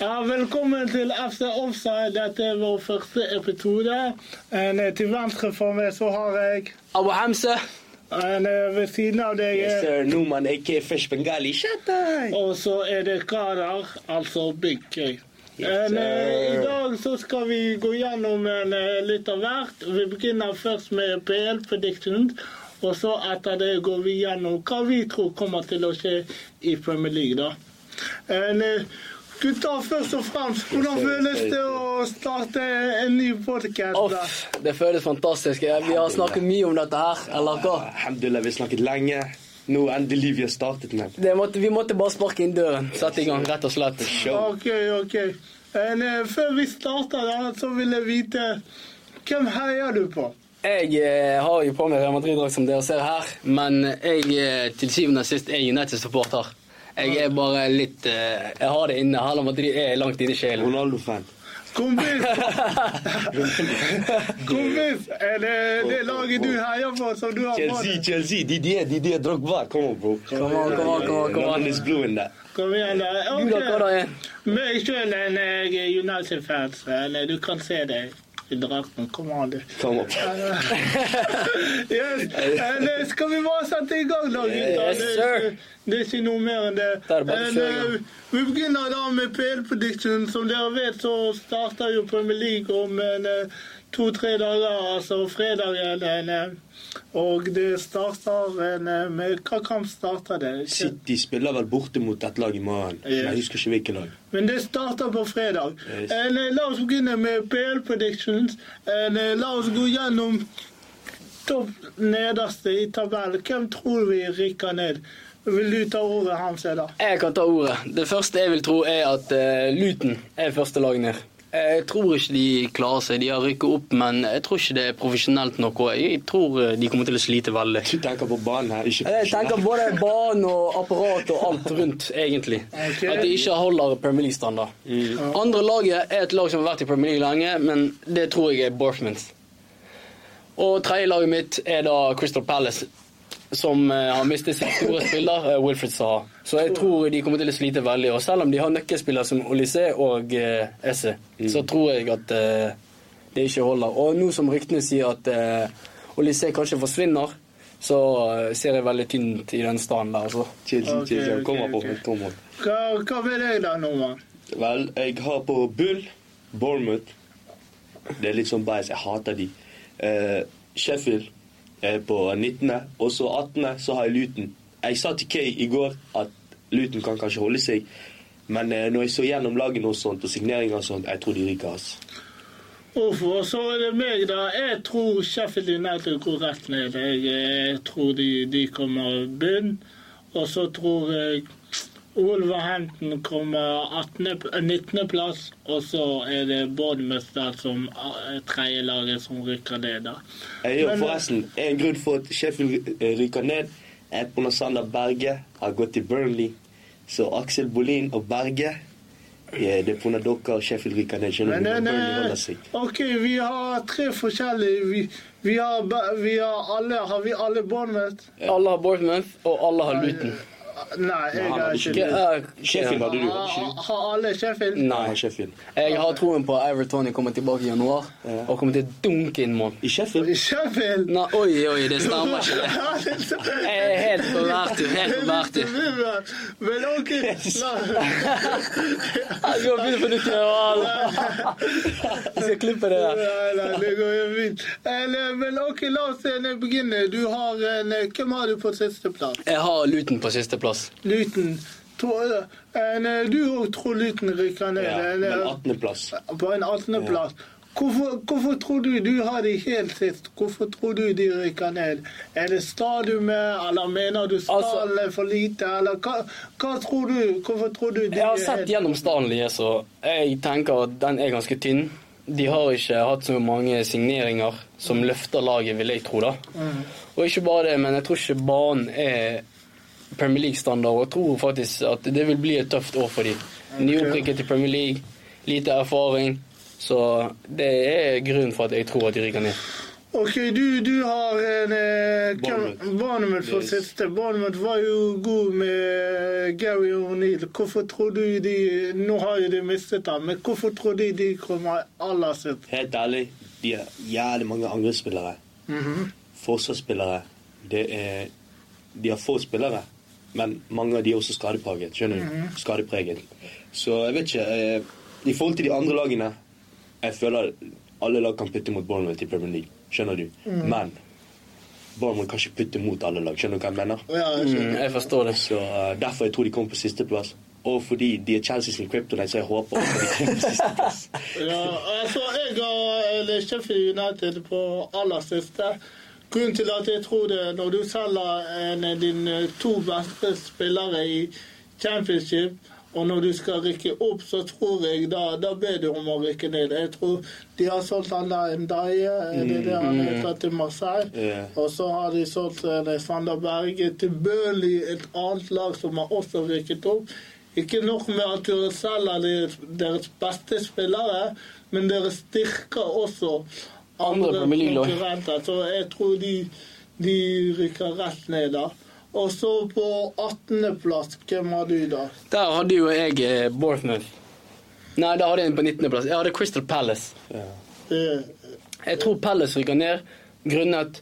Ja, velkommen til FC Offside. Dette er vår første episode. En, eh, til venstre for meg så har jeg Abu Hamse. en, eh, Ved siden av deg Yes, er sir. Numan, aka Fresh Bengali. Og så er det Kadar, altså Big K. Yes, En, eh, I dag så skal vi gå gjennom en, litt av hvert. Vi begynner først med PL predictions. Og så etter det går vi gjennom hva vi tror kommer til å skje i Premier League. da. En, eh, Gutter, først og fremst, hvordan føles det å starte en ny podkast? Det føles fantastisk. Vi har snakket mye om dette her, eller hva? Alhamdulillah, vi har snakket lenge. Nå endelig vi har startet, med Det måtte, vi måtte bare sparke inn døren. Sette i gang, rett og slett. Show. OK, OK. En, eh, før vi starter, da, så vil jeg vite hvem heier du på? Jeg eh, har jo på meg Real Madrid-drakt, som dere ser her, men jeg eh, til syvende og sist er United-supporter. Jeg er bare litt eh, Jeg har det inne. Real Madrid er langt inne i sjelen. Ronaldo-fan. Kompis! Kompis! Er det det laget du heier på, som du har på Chelsea, deg? Chelsea. Didier, Didier Drogba. Come on, bro. Come on, come on, come on, come on. Is blue in that. Kom igjen, da. Du da, hva da Ok. er? Meg sjøl er jeg United-fan. eller Du kan se det drakten. Kom an, du. Kom opp. Yes. Eller Skal vi bare sette i gang, da, gutta? Yes, Det- sir. Det er ikke noe mer enn det. Det i gang. Eh, Vi begynner da med PL Prediction. Som dere vet, så starter jo Premier League om en, eh, to-tre dager, altså fredagen. en, eh, Og det starter en, eh, med Hva kamp starter det? City spiller vel borte mot et lag i morgen. Yes. Jeg husker ikke hvilket lag. Men det starter på fredag. Yes. En, La oss begynne med PL Predictions. En, La oss gå gjennom topp nederste i tabellen. Hvem tror vi rykker ned? Vil du ta ordet, Hans Eder? Jeg kan ta ordet. Det første jeg vil tro, er at uh, Luton er første lag ned. Jeg tror ikke de klarer seg. De har rykket opp, men jeg tror ikke det er profesjonelt nok. Jeg tror eh, de kommer til å slite veldig. Du tenker på banen her, ikke Jeg tenker både banen og apparat og alt rundt, egentlig. At de ikke holder Premier League-standard. Andre laget er et lag som har vært i Premier League lenge, men det tror jeg er Bournemouth. Og tredje laget mitt er da Crystal Palace, som eh, har mistet sin store spiller, eh, Wilfred Saha. Så jeg tror de kommer til å slite veldig. Og selv om de har nøkkelspillere som Olysée og eh, Esse, så tror jeg at eh, det ikke holder. Og nå som ryktene sier at eh, Olysée kanskje forsvinner, så eh, ser jeg veldig tynt i den standen der. Altså. Chill, okay, chill, ok, Kommer på, Okay. kommer. Hva, hva vil jeg da, Norman? Vel, jeg har på Bull, Bournemouth. Det er litt sånn bæsj. Jeg hater de. Eh, Sheffield er på 19., og så 18. så har jeg Luton. Jeg sa til Kay i går at Luton kan kanskje holde seg, men eh, når jeg så gjennom lagene og sånt, og signeringer og sånt, jeg tror de ryker. Uff, og så er det meg, da. Jeg tror Sheffield United går rett ned. Jeg, eh, tror de, de kommer bunn. Og så tror jeg Wolverhampton kommer 19.-plass, og så er det Bournemouth der som tredje laget som rykker ned. da. Jeg gjør forresten en grunn for at Sheffield eh, ryker ned, på når Sander Berge har gått til Burnley. Så Aksel Bolin og Berge ja, Det er på når dere og Sheffield du? den Burnley er. OK, vi har tre forskjellige Vi, vi, har, vi har alle Har vi alle Bournemouth? Alle har Bournemouth, og alle har Luton. Nei, jeg har ikke. Eh, Sheffield hadde du, Har, alle Sheffield? Nei. Sheffield. Jeg har troen på Everton kommer tilbake i januar og kommer til å dunke inn mål. I Sheffield? Sheffield? Nei, oi, oi, det stemmer ikke. Jeg er helt på vertur, helt på vertur. Men OK Jeg skal begynne på nytt igjen. Walla. Jeg skal klippe det der. Nei, det går jo fint. Eller, Men OK, la oss eh, begynne. Du har en, eh, Hvem har du på sisteplass? Jeg har Luton på sisteplass. Luton. Tror- en, eh, Du òg tror Luton rykker ned? Ja, men eh, 18.-plass. På en 18.-plass. Hvorfor, hvorfor tror du du har de helt sist? Hvorfor tror du de rykker ned? Er det stadiumet, eller mener du Altså- stallen er for lite, eller hva, hva tror du? Hvorfor tror du de Jeg har sett gjennom gjennom deres, så jeg tenker at den er ganske tynn. De har ikke hatt så mange signeringer som løfter laget, vil jeg tro. da. Mm. Og ikke bare det, men jeg tror ikke banen er Premier League-standard. Og jeg tror faktisk at det vil bli et tøft år for dem. Nyopprykket til Premier League, lite erfaring. Så det er grunnen for at jeg tror at de ryker ned. OK, du, du har en eh. Bournemouth for Yes. siste. Barnemøt var jo god med Gary O'Neill. Hvorfor tror du de Nå har jo de mistet ham, men hvorfor tror du de kommer aller sist? Helt ærlig, de har jævlig mange angrepsspillere. Mhm. Forsvarsspillere. Det er De har få spillere, men mange av de er også skadepreget. Skjønner du? Skadepreget. Så jeg vet ikke eh, I forhold til de andre lagene Jeg føler alle lag kan putte mot Bournemouth i Premier League. Skjønner du? Men Bournemouth kan ikke putte mot alle lag. Skjønner du hva jeg mener? Ja, jeg Mm, jeg forstår det. Så uh, Derfor jeg tror de kommer på sisteplass. Og fordi de er Chelsea sin kryptonite, så jeg håper at de kommer på sisteplass. Ja, altså, jeg har eller Sheffield United på aller siste. Grunnen til at jeg tror det, når du selger en av dine to beste spillere i championship, og når du skal rykke opp, så tror jeg da, da ber du om å rykke ned. Jeg tror de har solgt han der en Daie, er det det han heter, til Marseille. Yeah. Og så har de solgt eh, Sander Berge til Burnley, et annet lag som har også rykket opp. Ikke nok med at dere selger deres beste spillere, men dere styrker også Andre konkurrenter. Så jeg tror de, de rykker rett ned da. Og så på 18.-plass, hvem har du da? Der hadde jo jeg eh, Bournemouth. Nei, da hadde jeg en på 19.-plass. Jeg hadde Crystal Palace. Ja. Eh, Jeg tror Palace rykker ned grunnet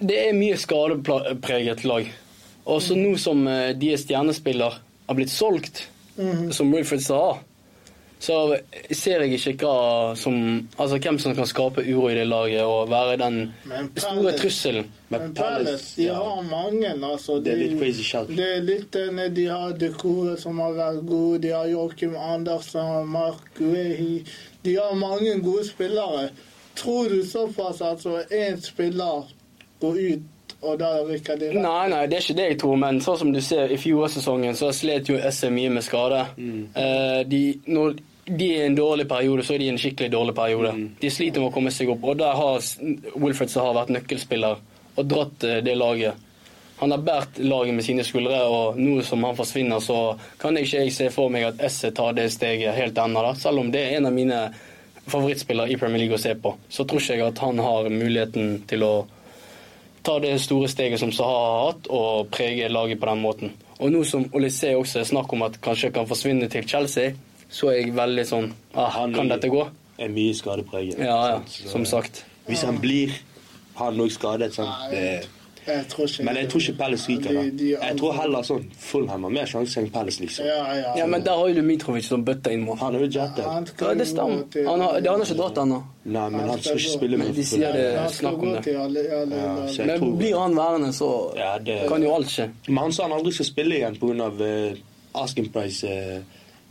Det er mye skadepreget lag. Og så nå som eh, de er stjernespiller har blitt solgt, mhm. som Wilfred sa, så ser jeg ikke hva som Altså hvem som kan skape uro i det laget og være den Palace, store trusselen. Men Men Palace, de ja. har mange, altså. Det er litt crazy shout. Det er litt denne, De har Dekore som har vært god, de har Joakim Andersen, Mark Wehi De har mange gode spillere. Tror du såpass at altså, én spiller går ut, og da rykker de rett? Nei, nei, det er ikke det jeg tror, men sånn som du ser i fjorårssesongen, så slet jo SM mye med skade. Eh, de, når de er i en dårlig periode, så er de i en skikkelig dårlig periode. De sliter med å komme seg opp, og der har Wilfred som har vært nøkkelspiller og dratt eh, det laget. Han har båret laget med sine skuldre, og nå som han forsvinner, så kan jeg ikke jeg se for meg at SE tar det steget helt ennå. Selv om det er en av mine favorittspillere i Premier League å se på, så tror ikke jeg at han har muligheten til å ta det store steget som Saha har hatt, og prege laget på den måten. Og nå som Olysée også er snakk om at kanskje kan forsvinne til Chelsea, så er jeg veldig sånn ah, Kan dette gå? Er mye skadepreget. Ja, ja, sant? Så- som sagt. Hvis han blir han òg skadet, sant? Det, Jeg tror ikke men jeg tror ikke Palace ryker. da. Jeg tror heller sånn Fulham har mer sjanse enn Palace, liksom. Ja, ja. Ja, men der har jo Mitrovic som bøtter inn mål. Han er jo jettet. Ja, det stemmer. Han har, det har han ikke dratt ennå. Nei, men han skal ikke spille Men med de sier det- snakk om det. Ja, Men tror- blir han værende, så det- kan jo alt skje. Men han sa han aldri skal spille igjen pga. Uh, asking price uh,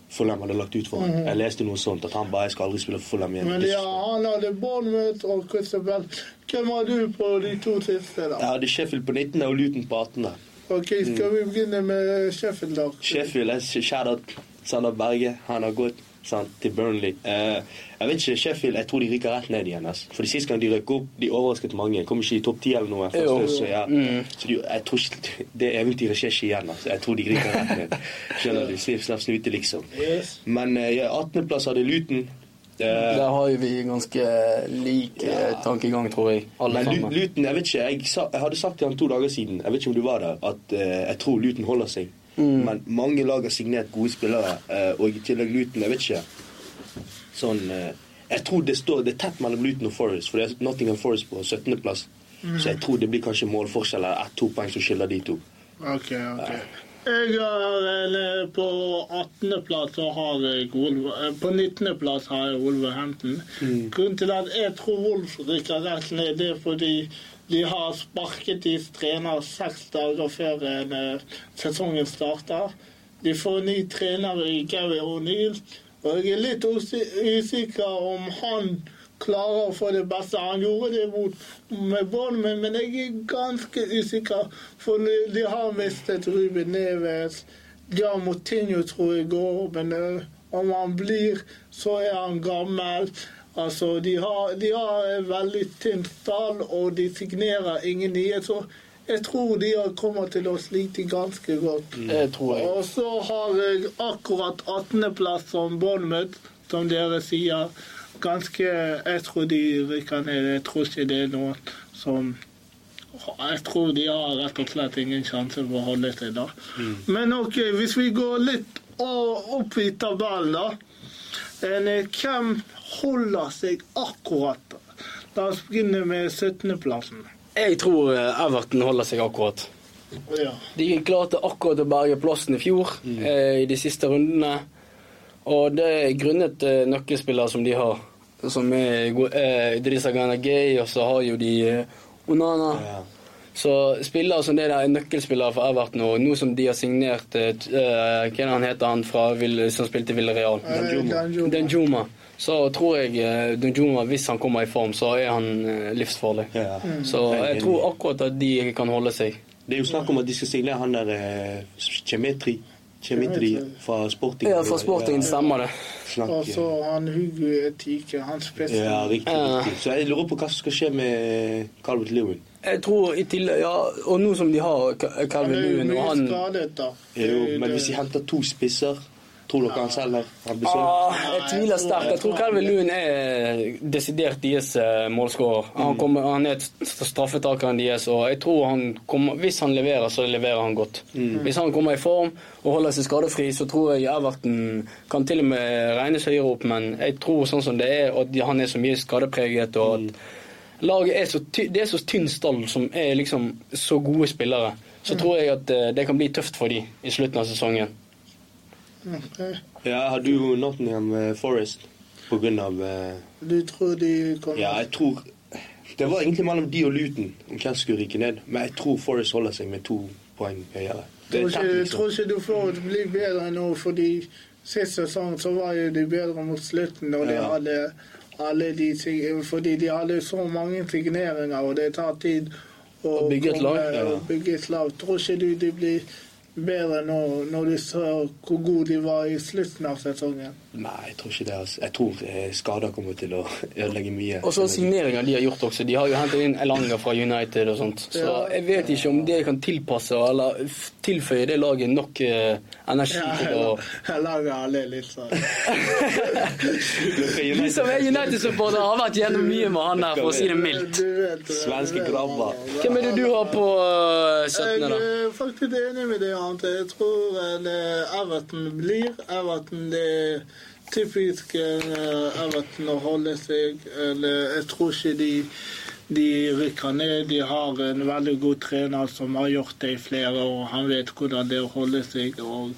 Fulham hadde lagt ut for ham. Jeg leste noe sånt, at han bare skal aldri spille for Fulham igjen. Men ja, han hadde Bournemouth og Crystal Palace. Hvem har du på de to siste, da? Jeg hadde Sheffield på 19. og Luton på 18. da. Ok, Skal vi begynne med Sheffield, da? Sheffield, jeg shout-out Sander Berge. Han har gått sant, til Burnley. Eh, jeg vet ikke, Sheffield, jeg tror de ryker rett ned igjen. Altså. For de Sist gang de røk opp, de overrasket mange. Kom ikke i topp ti eller noe. Første, så ja. Mm. så de, jeg tror ikke det eventyret skjer ikke igjen. Altså. Jeg tror de ryker rett ned. Skjønner du? Snipp, snapp, snute, liksom. Yes. Men eh, ja, 18.-plass hadde Luton. Eh, Der har jo vi ganske lik ja. tankegang, tror jeg. Alle Men sammen. Luton, jeg vet ikke, jeg, sa, jeg hadde sagt til han to dager siden, jeg vet ikke om du var der, at jeg tror Luton holder seg. Mm. Men mange lag har signert gode spillere, eh, og i tillegg Luton, jeg vet ikke. Sånn, eh, jeg tror det står, det er tett mellom Luton og Forest, for det er Nottingham Forest på 17. plass. Så jeg tror det blir kanskje målforskjell, eller ett-to poeng som skiller de to. Okay, ok. Jeg har eh, På 18.-plass så har jeg Wolver, eh, På 19.-plass har jeg Wolverhampton. Grunnen til at jeg tror Wolf rykker rett ned, det er fordi de har sparket deres trener seks dager før eh, sesongen starter. De får ny trener i Gary O'Neill, og jeg er litt usikker om han klarer å få det beste. Han gjorde det mot, med Bournemouth, men jeg er ganske usikker. For de har mistet Ruben Neves. De har Moutinho tror jeg går, men eh, om han blir, så er han gammel. Altså, de har, de har veldig tynt tall, og de signerer ingen nye. Så jeg tror de kommer til å slite ganske godt. Det tror jeg. Og så har jeg akkurat 18.-plass som Bournemouth, som dere sier. ganske Jeg tror de rykker ned. Jeg tror ikke det er noen som Jeg tror de har rett og slett ingen sjanse for å holde seg da. Men ok, hvis vi går litt opp i tabellen, da. En, eh, Hvem holder seg akkurat? La oss begynne med 17.-plassen. Jeg tror eh, Everton holder seg akkurat. Ja. De klarte akkurat å berge plassen i fjor eh, i de siste rundene. Og det er grunnet eh, nøkkelspillere som de har. Som er eh, Idrissa Ganagay, og så har jo de eh, Onana. Ja. Så spillere som det der er nøkkelspillere for Everton, og nå som de har signert eh, eh, Hva er det han heter han fra som spilte i Villarreal? Danjuma. Så tror jeg Dunjuma, hvis han kommer i form, så er han eh, livsfarlig. Ja. Så jeg tror akkurat at de kan holde seg. Det er jo snakk om at de skal stille han der eh, Chemetri. Chemetri fra Sporting. Ja, fra Sporting stemmer det. Snakk, Og så han Hugo Etike, hans spiller. ja, riktig, Ja. riktig. Så jeg lurer på hva som skal skje med Calvert Lewin. Jeg tror i tillegg Ja, og nå som de har Han Calvin er jo Lewin og mye han skadet, da. Jo, men hvis de henter to spisser, tror dere han selger? Solgt? ah, Jeg tviler sterkt. Jeg tror Calvin Lund er desidert deres eh, målskårer. Han, kommer, han er et straffetakeren deres, og jeg tror han kommer Hvis han leverer, så leverer han godt. Hvis han kommer i form og holder seg skadefri, så tror jeg Everton kan til og med regnes høyere opp, men jeg tror sånn som det er, at han er så mye skadepreget, og at laget er så, det er så tynn stall som er liksom så gode spillere, så tror jeg at eh, det kan bli tøft for dem i slutten av sesongen. Ok. Ja, har du Nottingham Forest på grunn av eh, Du tror de kommer Ja, jeg tror Det var egentlig mellom de og Luton om hvem som skulle ryke ned, men jeg tror Forest holder seg med to poeng høyere. Tror ikke, liksom. tror ikke du får bli bedre nå, fordi sist sesong så var jo de bedre mot slutten, og de Ja. hadde alle de ting, fordi de hadde så mange signeringer, og det tar tid å Å bygge et lag, ja. bygge et lag. Tror ikke du de blir bedre nå, når du så hvor gode de var i slutten av sesongen? Nei, jeg tror ikke det. Altså. Jeg tror eh, skader kommer til å ødelegge mye. Og så signeringer de har gjort også. De har jo hentet inn Elanga fra United og sånt. Så Ja. jeg vet ikke om det kan tilpasse eller tilføye det laget nok eh, energi til å lager alle litt sånn. De som er United-supportere, har vært gjennom mye med han der, for å si det mildt. Svenske grabber. Hvem er det du har på 17., da? Jeg er faktisk enig med det, Ante. Jeg tror Everton blir. Everton det er typisk eh, Everton å holde seg. Eller jeg tror ikke de, de rykker ned. De har en veldig god trener som har gjort det i flere år. Han vet hvordan det er å holde seg. Og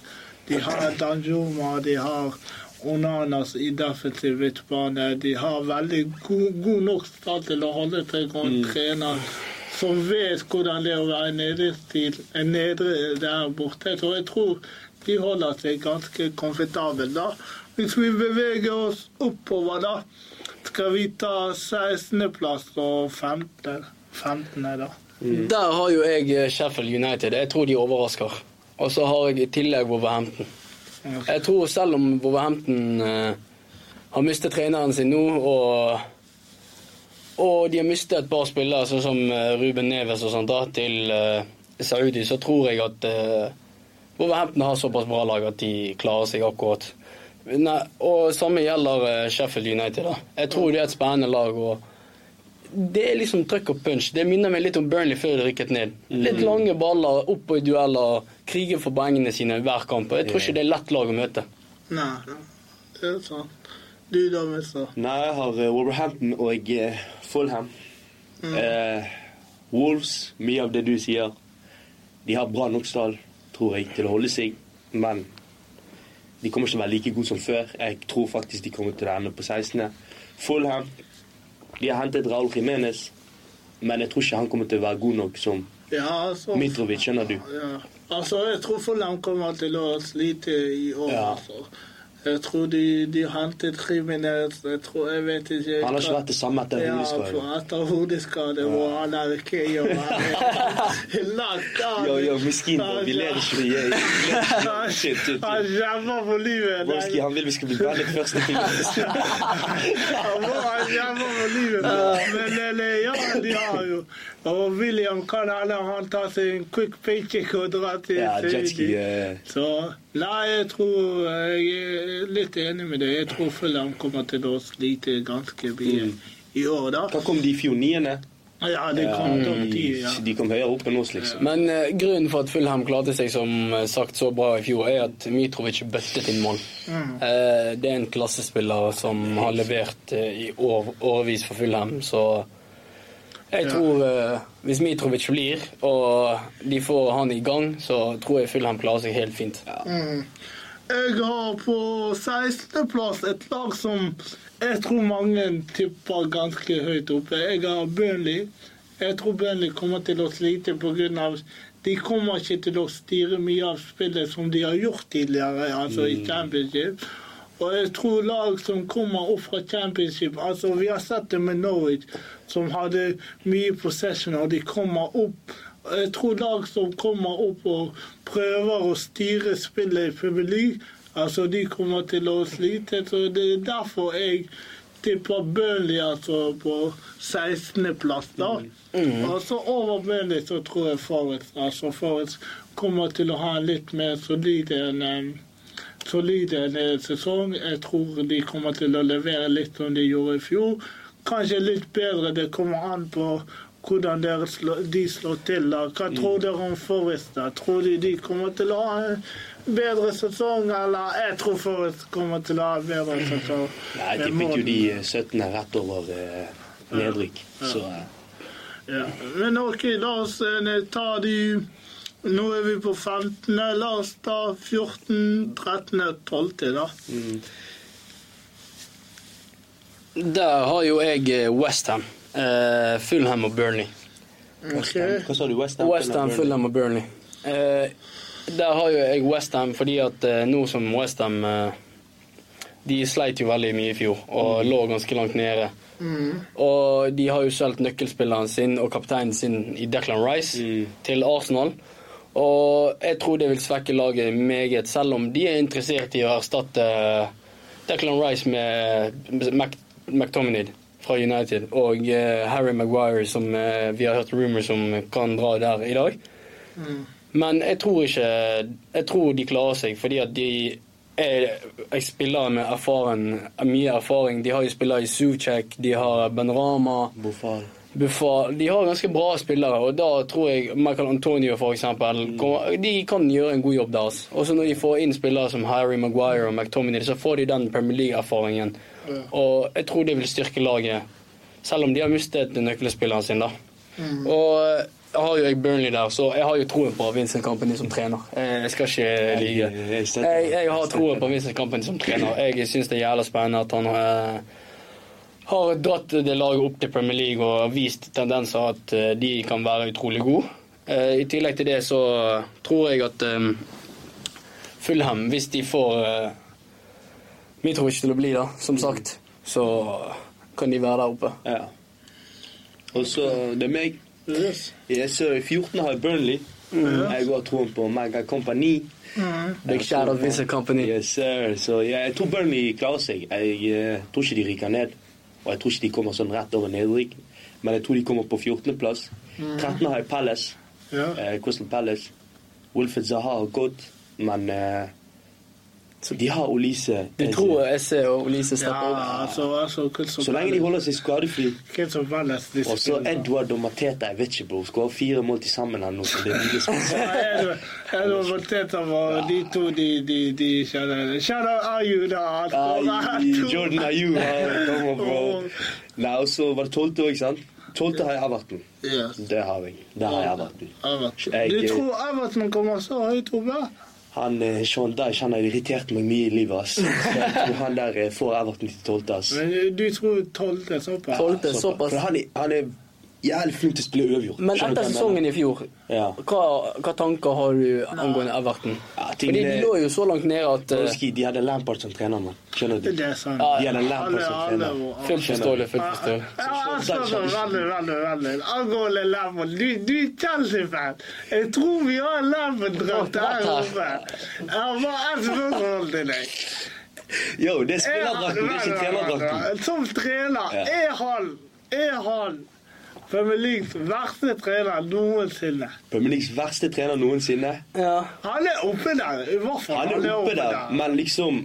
de har Danjuma, de har Onanas i defensiv midtbane. De har veldig god, god nok stall til å holde seg og en trener som vet hvordan det er å være nedre, til, nedre der borte. Så jeg tror de holder seg ganske komfortabelt da. Hvis vi beveger oss oppover, da, skal vi ta 16.-plass og 15. 15. da. Der har jo jeg eh, Sheffield United. Jeg tror de overrasker. Og så har jeg i tillegg Wolverhampton. Jeg tror selv om Wolverhampton eh, har mistet treneren sin nå, og, og de har mistet et par spillere, sånn som eh, Ruben Neves og sånt, da, til uh, Saudi, så tror jeg at uh, Wolverhampton har såpass bra lag at de klarer seg akkurat. Nei, og samme gjelder uh, Sheffield United. da. Jeg tror det er et spennende lag. og det er liksom trøkk og punch. Det minner meg litt om Burnley før de rykket ned. Litt lange baller, opp i dueller, krige for poengene sine hver kamp. Jeg tror ikke det er lett lag å møte. Nei, det er sant. Du da, mister. Nei, jeg har eh, Wolverhampton og Fulham. Fulham. Eh, Wolves, mye av det du sier. De har bra nok stall, tror jeg, til å holde seg. Men de kommer ikke til å være like gode som før. Jeg tror faktisk de kommer til å ende på 16. Fulham de har hentet Raúl Jiménez, men jeg tror ikke han kommer til å være god nok som Ja, altså, Mitrovic, skjønner du. Ja. Altså, jeg tror Fulham kommer til å slite i år. Ja. Altså. Jeg tror de, de hentet Jimenez Jeg tror, jeg vet ikke Han har ikke vært det samme etter Ja, hodeskade. for etter hodeskade, hvor han er ikke og lagt av. Yo, yo, miskin. Vi ler ikke mye. Han jammer på livet. Volski, han vil vi skal bli bandet først. Han jammer på livet. Men ja, de har jo Og William kan alle han ta seg en quick paycheck og dra til Ja, jetski. Så nei, jeg tror jeg, er litt enig med deg. Jeg tror Fulham kommer til å slite ganske mye i år, da. Hva kom de i fjor? Niende? Ja, det kom, ja, ti, ja. De kom høyere opp enn oss, liksom. Men uh, grunnen for at Fulham klarte seg som eh, sagt så bra i fjor, er at Mitrovic bøttet inn mål. Eh, det er en klassespiller som har levert uh, i år, årevis for Fulham, så jeg tror eh, hvis Mitrovic blir, og de får han i gang, så tror jeg Fulham klarer seg helt fint. Jeg har på 16.-plass et lag som jeg tror mange tipper ganske høyt oppe. Jeg har Burnley. Jeg tror Burnley kommer til å slite pga. De kommer ikke til å styre mye av spillet som de har gjort tidligere, altså i Championship. Og jeg tror lag som kommer opp fra Championship altså Vi har sett det med Norwich, som hadde mye possession, og de kommer opp. Jeg tror lag som kommer opp og prøver å styre spillet i Premier League, altså de kommer til å slite. Så det er derfor jeg tipper Burnley altså på 16.-plass, da. Og så over Burnley så tror jeg Forrest altså Forrest kommer til å ha en litt mer solid enn em, solid en eh, sesong. Jeg tror de kommer til å levere litt som de gjorde i fjor. Kanskje litt bedre. Det kommer an på hvordan de slår til. da. Hva tror dere om Forest? da? Tror de de kommer til å ha en bedre sesong, eller jeg tror Forest kommer til å ha en bedre sesong? Nei, jeg tippet jo de eh, 17 er rett over eh, nedrykk. Så eh, Ja. Men OK, la oss eh, ta de Nå er vi på 15. La oss ta 14., 13., 12., da. Der har jo jeg Westham, eh, Fulham og Burnley. Okay. Hva sa du? Westham? Westham, Fulham og Burnley. Uh, der har jo jeg Westham fordi at uh, nå som Westham De sleit jo veldig mye i fjor og lå ganske langt nede. Og de har jo solgt nøkkelspilleren sin og kapteinen sin i Declan Rice Mm. til Arsenal. Og jeg tror det vil svekke laget meget, selv om de er interessert i å erstatte Declan Rice med Mac McTominay fra United og eh, Harry Maguire, som eh, vi har hørt rumors om kan dra der i dag. Men jeg tror ikke Jeg tror de klarer seg, fordi at de er, er spillere med erfaren, mye erfaring. De har jo spillere i Suchek, de har Ben Rama. Buffal De har ganske bra spillere, og da tror jeg Michael Antonio for eksempel, kommer- de kan gjøre en god jobb der. også Og så når de får inn spillere som Harry Maguire og McTominay, så får de den Premier League-erfaringen. Og jeg tror det vil styrke laget, selv om de har mistet nøkkelspilleren sin. da. Og jeg har jo jeg Burnley der, så jeg har jo troen på Vincent Company som trener. Jeg skal ikke lyve. jeg- jeg har troen på Vincent Company som trener. Jeg syns det er jævla spennende at han eh, har dratt det laget opp til Premier League og vist tendenser at eh, de kan være utrolig gode. Eh, I tillegg til det så tror jeg at eh, Fulham, hvis de får eh, ikke til å bli, da, som sagt, så kan de være der oppe. Ja. Og så det er meg. Yes. Jeg ser i 14 har jeg Burnley. Jeg har troen på Mega Company. Big shout out Vincent Company. Yes, sir. Så ja, jeg tror Burnley klarer seg. Jeg eh, tror ikke de ryker ned. Og jeg tror ikke de kommer sånn rett over nedrykk. Men jeg tror de kommer på 14.-plass. 13. har jeg Palace. Ja. Eh, Crystal Palace. Wilfred Zaha har gått, men eh, de har Olise. Du tror Esse og Olise Ja, stepper opp? altså, altså Så lenge de holder seg skadefri. Og så. Edward og Mateta, jeg vet ikke, bro. ha fire mål til sammen eller noe. så Det er spesielt. Edward- og Mateta var de to de, de, de kjenner. Shout out Ayu, da. Jordan Ayu. kommer, bro. Nei, og så var det tolvte òg, sant? Tolvte har jeg Everton. Yes. Det har jeg. Det har jeg Everton. Everton. Du tror Everton kommer så høyt oppe? Han eh, Sean Dyche han har irritert meg mye i livet. ass. Så Jeg tror han der eh, får Everton til tolvte. ass. Men du tror tolvte såpass? Tolvte, såpass. For han er, han er jævlig flink til å spille uavgjort. Men etter sesongen i fjor. Ja. hva, hva tanker har du angående Everton? Ja, Fordi de lå jo så langt nede at Broski, de hadde Lampard som trener, mann. Skjønner du? Det er sant. Ja, De hadde Lampard som trener. Fullt forståelig, fullt forståelig. Altså, veldig, veldig, veldig. Angående Lampard, du, du er Chelsea-fan. Jeg tror vi har en Lampard-drakt her oppe. Jeg har bare ett spørsmål til deg. Yo, det er Er spillerdrakten, det er ikke trenerdrakten. Som trener, Ja. er han, er han Premier Leagues verste trener noensinne? Premier Leagues verste trener noensinne. Ja. Han er oppe der, i hvert fall. Han er oppe der, men liksom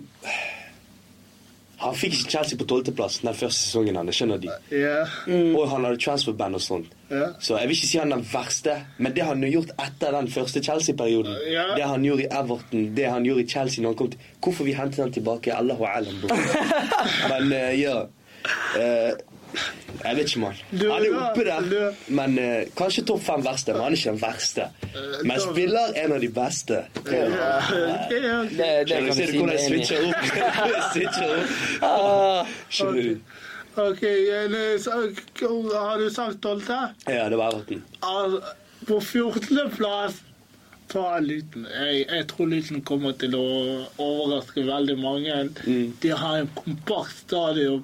Han fikk ikke Chelsea på tolvteplass den første sesongen hans. Skjønner de? Ja. Og han hadde transferband og sånt. Ja. Så jeg vil ikke si han er den verste, men det han har gjort etter den første Chelsea-perioden Ja. Det han gjorde i Everton, det han gjorde i Chelsea når han kom til Hvorfor vi hentet han tilbake? Allahu alam. Men uh, ja eh, Jeg vet ikke, mann. Han er oppe der, men uh, kanskje topp fem verste. Men han er ikke den verste. Men da- spiller en av de beste. Ja. Ja. Det, det kan du? si hvordan jeg switcher opp? switcher opp. Ah, Skjønner du? OK, en, eh, så- har du sagt tolvte? Ja, det var Everton. På 14. plass ta Luton. Jeg, jeg tror Luton kommer til å overraske veldig mange. Mm. De har en kompakt stadion.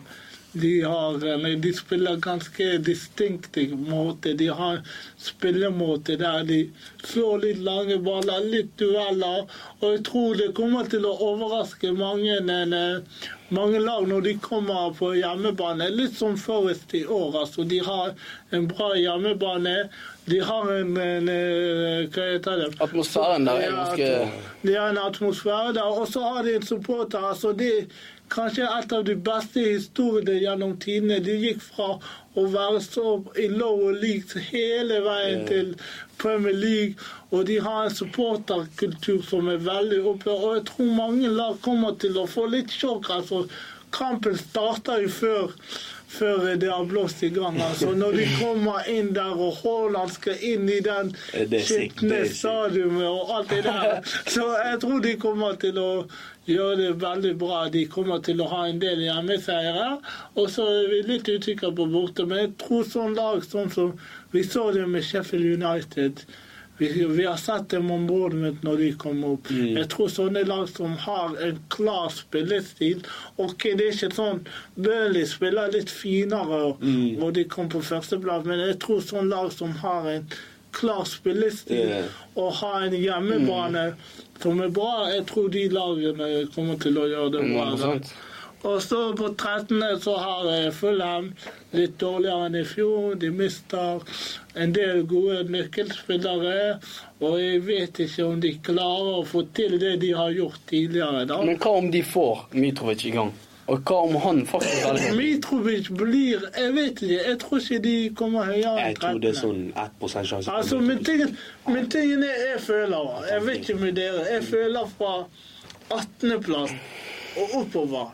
De, har, en- de spiller ganske distinkt måte. De har spillemåte der de slår litt lange baller, litt dueller. Og jeg tror det kommer til å overraske mange, eh, mange lag når de kommer på hjemmebane. Litt som Forest i år. altså. De har en bra hjemmebane. De har en, en eh, Hva heter det? Atmosfæren der er ganske De har en atmosfære der. Og så har de en supporter. altså er Kanskje et av de beste historiene gjennom tidene. De gikk fra å være så i lower league hele veien til Premier League. Og de har en supporterkultur som er veldig oppe. Og jeg tror mange lag kommer til å få litt sjokk. altså Kampen starter jo før før det har blåst i gang. altså Når de kommer inn der, og Haaland skal inn i den skitne stadionet og alt det der. Så jeg tror de kommer til å gjøre det veldig bra. De kommer til å ha en del hjemmeseiere. Og så er vi litt usikre på borte. Men jeg tror sånn lag sånn som vi så det med Sheffield United vi, vi har sett dem om bord når de kom opp. Jeg tror sånne lag som har en klar spillestil Ok, det er ikke sånn Burnley spiller litt finere, mm. og de kom på førsteplass, men jeg tror sånne lag som har en klar spillestil yeah. og har en hjemmebane som er bra, jeg tror de lagene kommer til å gjøre det bra. da. 100%. Og så på 13. så har eh, Fulham litt dårligere enn i fjor. De mister en del gode nøkkelspillere. Og jeg vet ikke om de klarer å få til det de har gjort tidligere. da. Men hva om de får Mitrovic i gang? Og hva om han faktisk velger Mitrovic blir Jeg vet ikke. Jeg tror ikke de kommer høyere enn Jeg tror det er sånn 1 sjanse. Altså, men tingen, men tingen er jeg føler Jeg vet ikke med dere. Jeg føler fra 18.-plass og oppover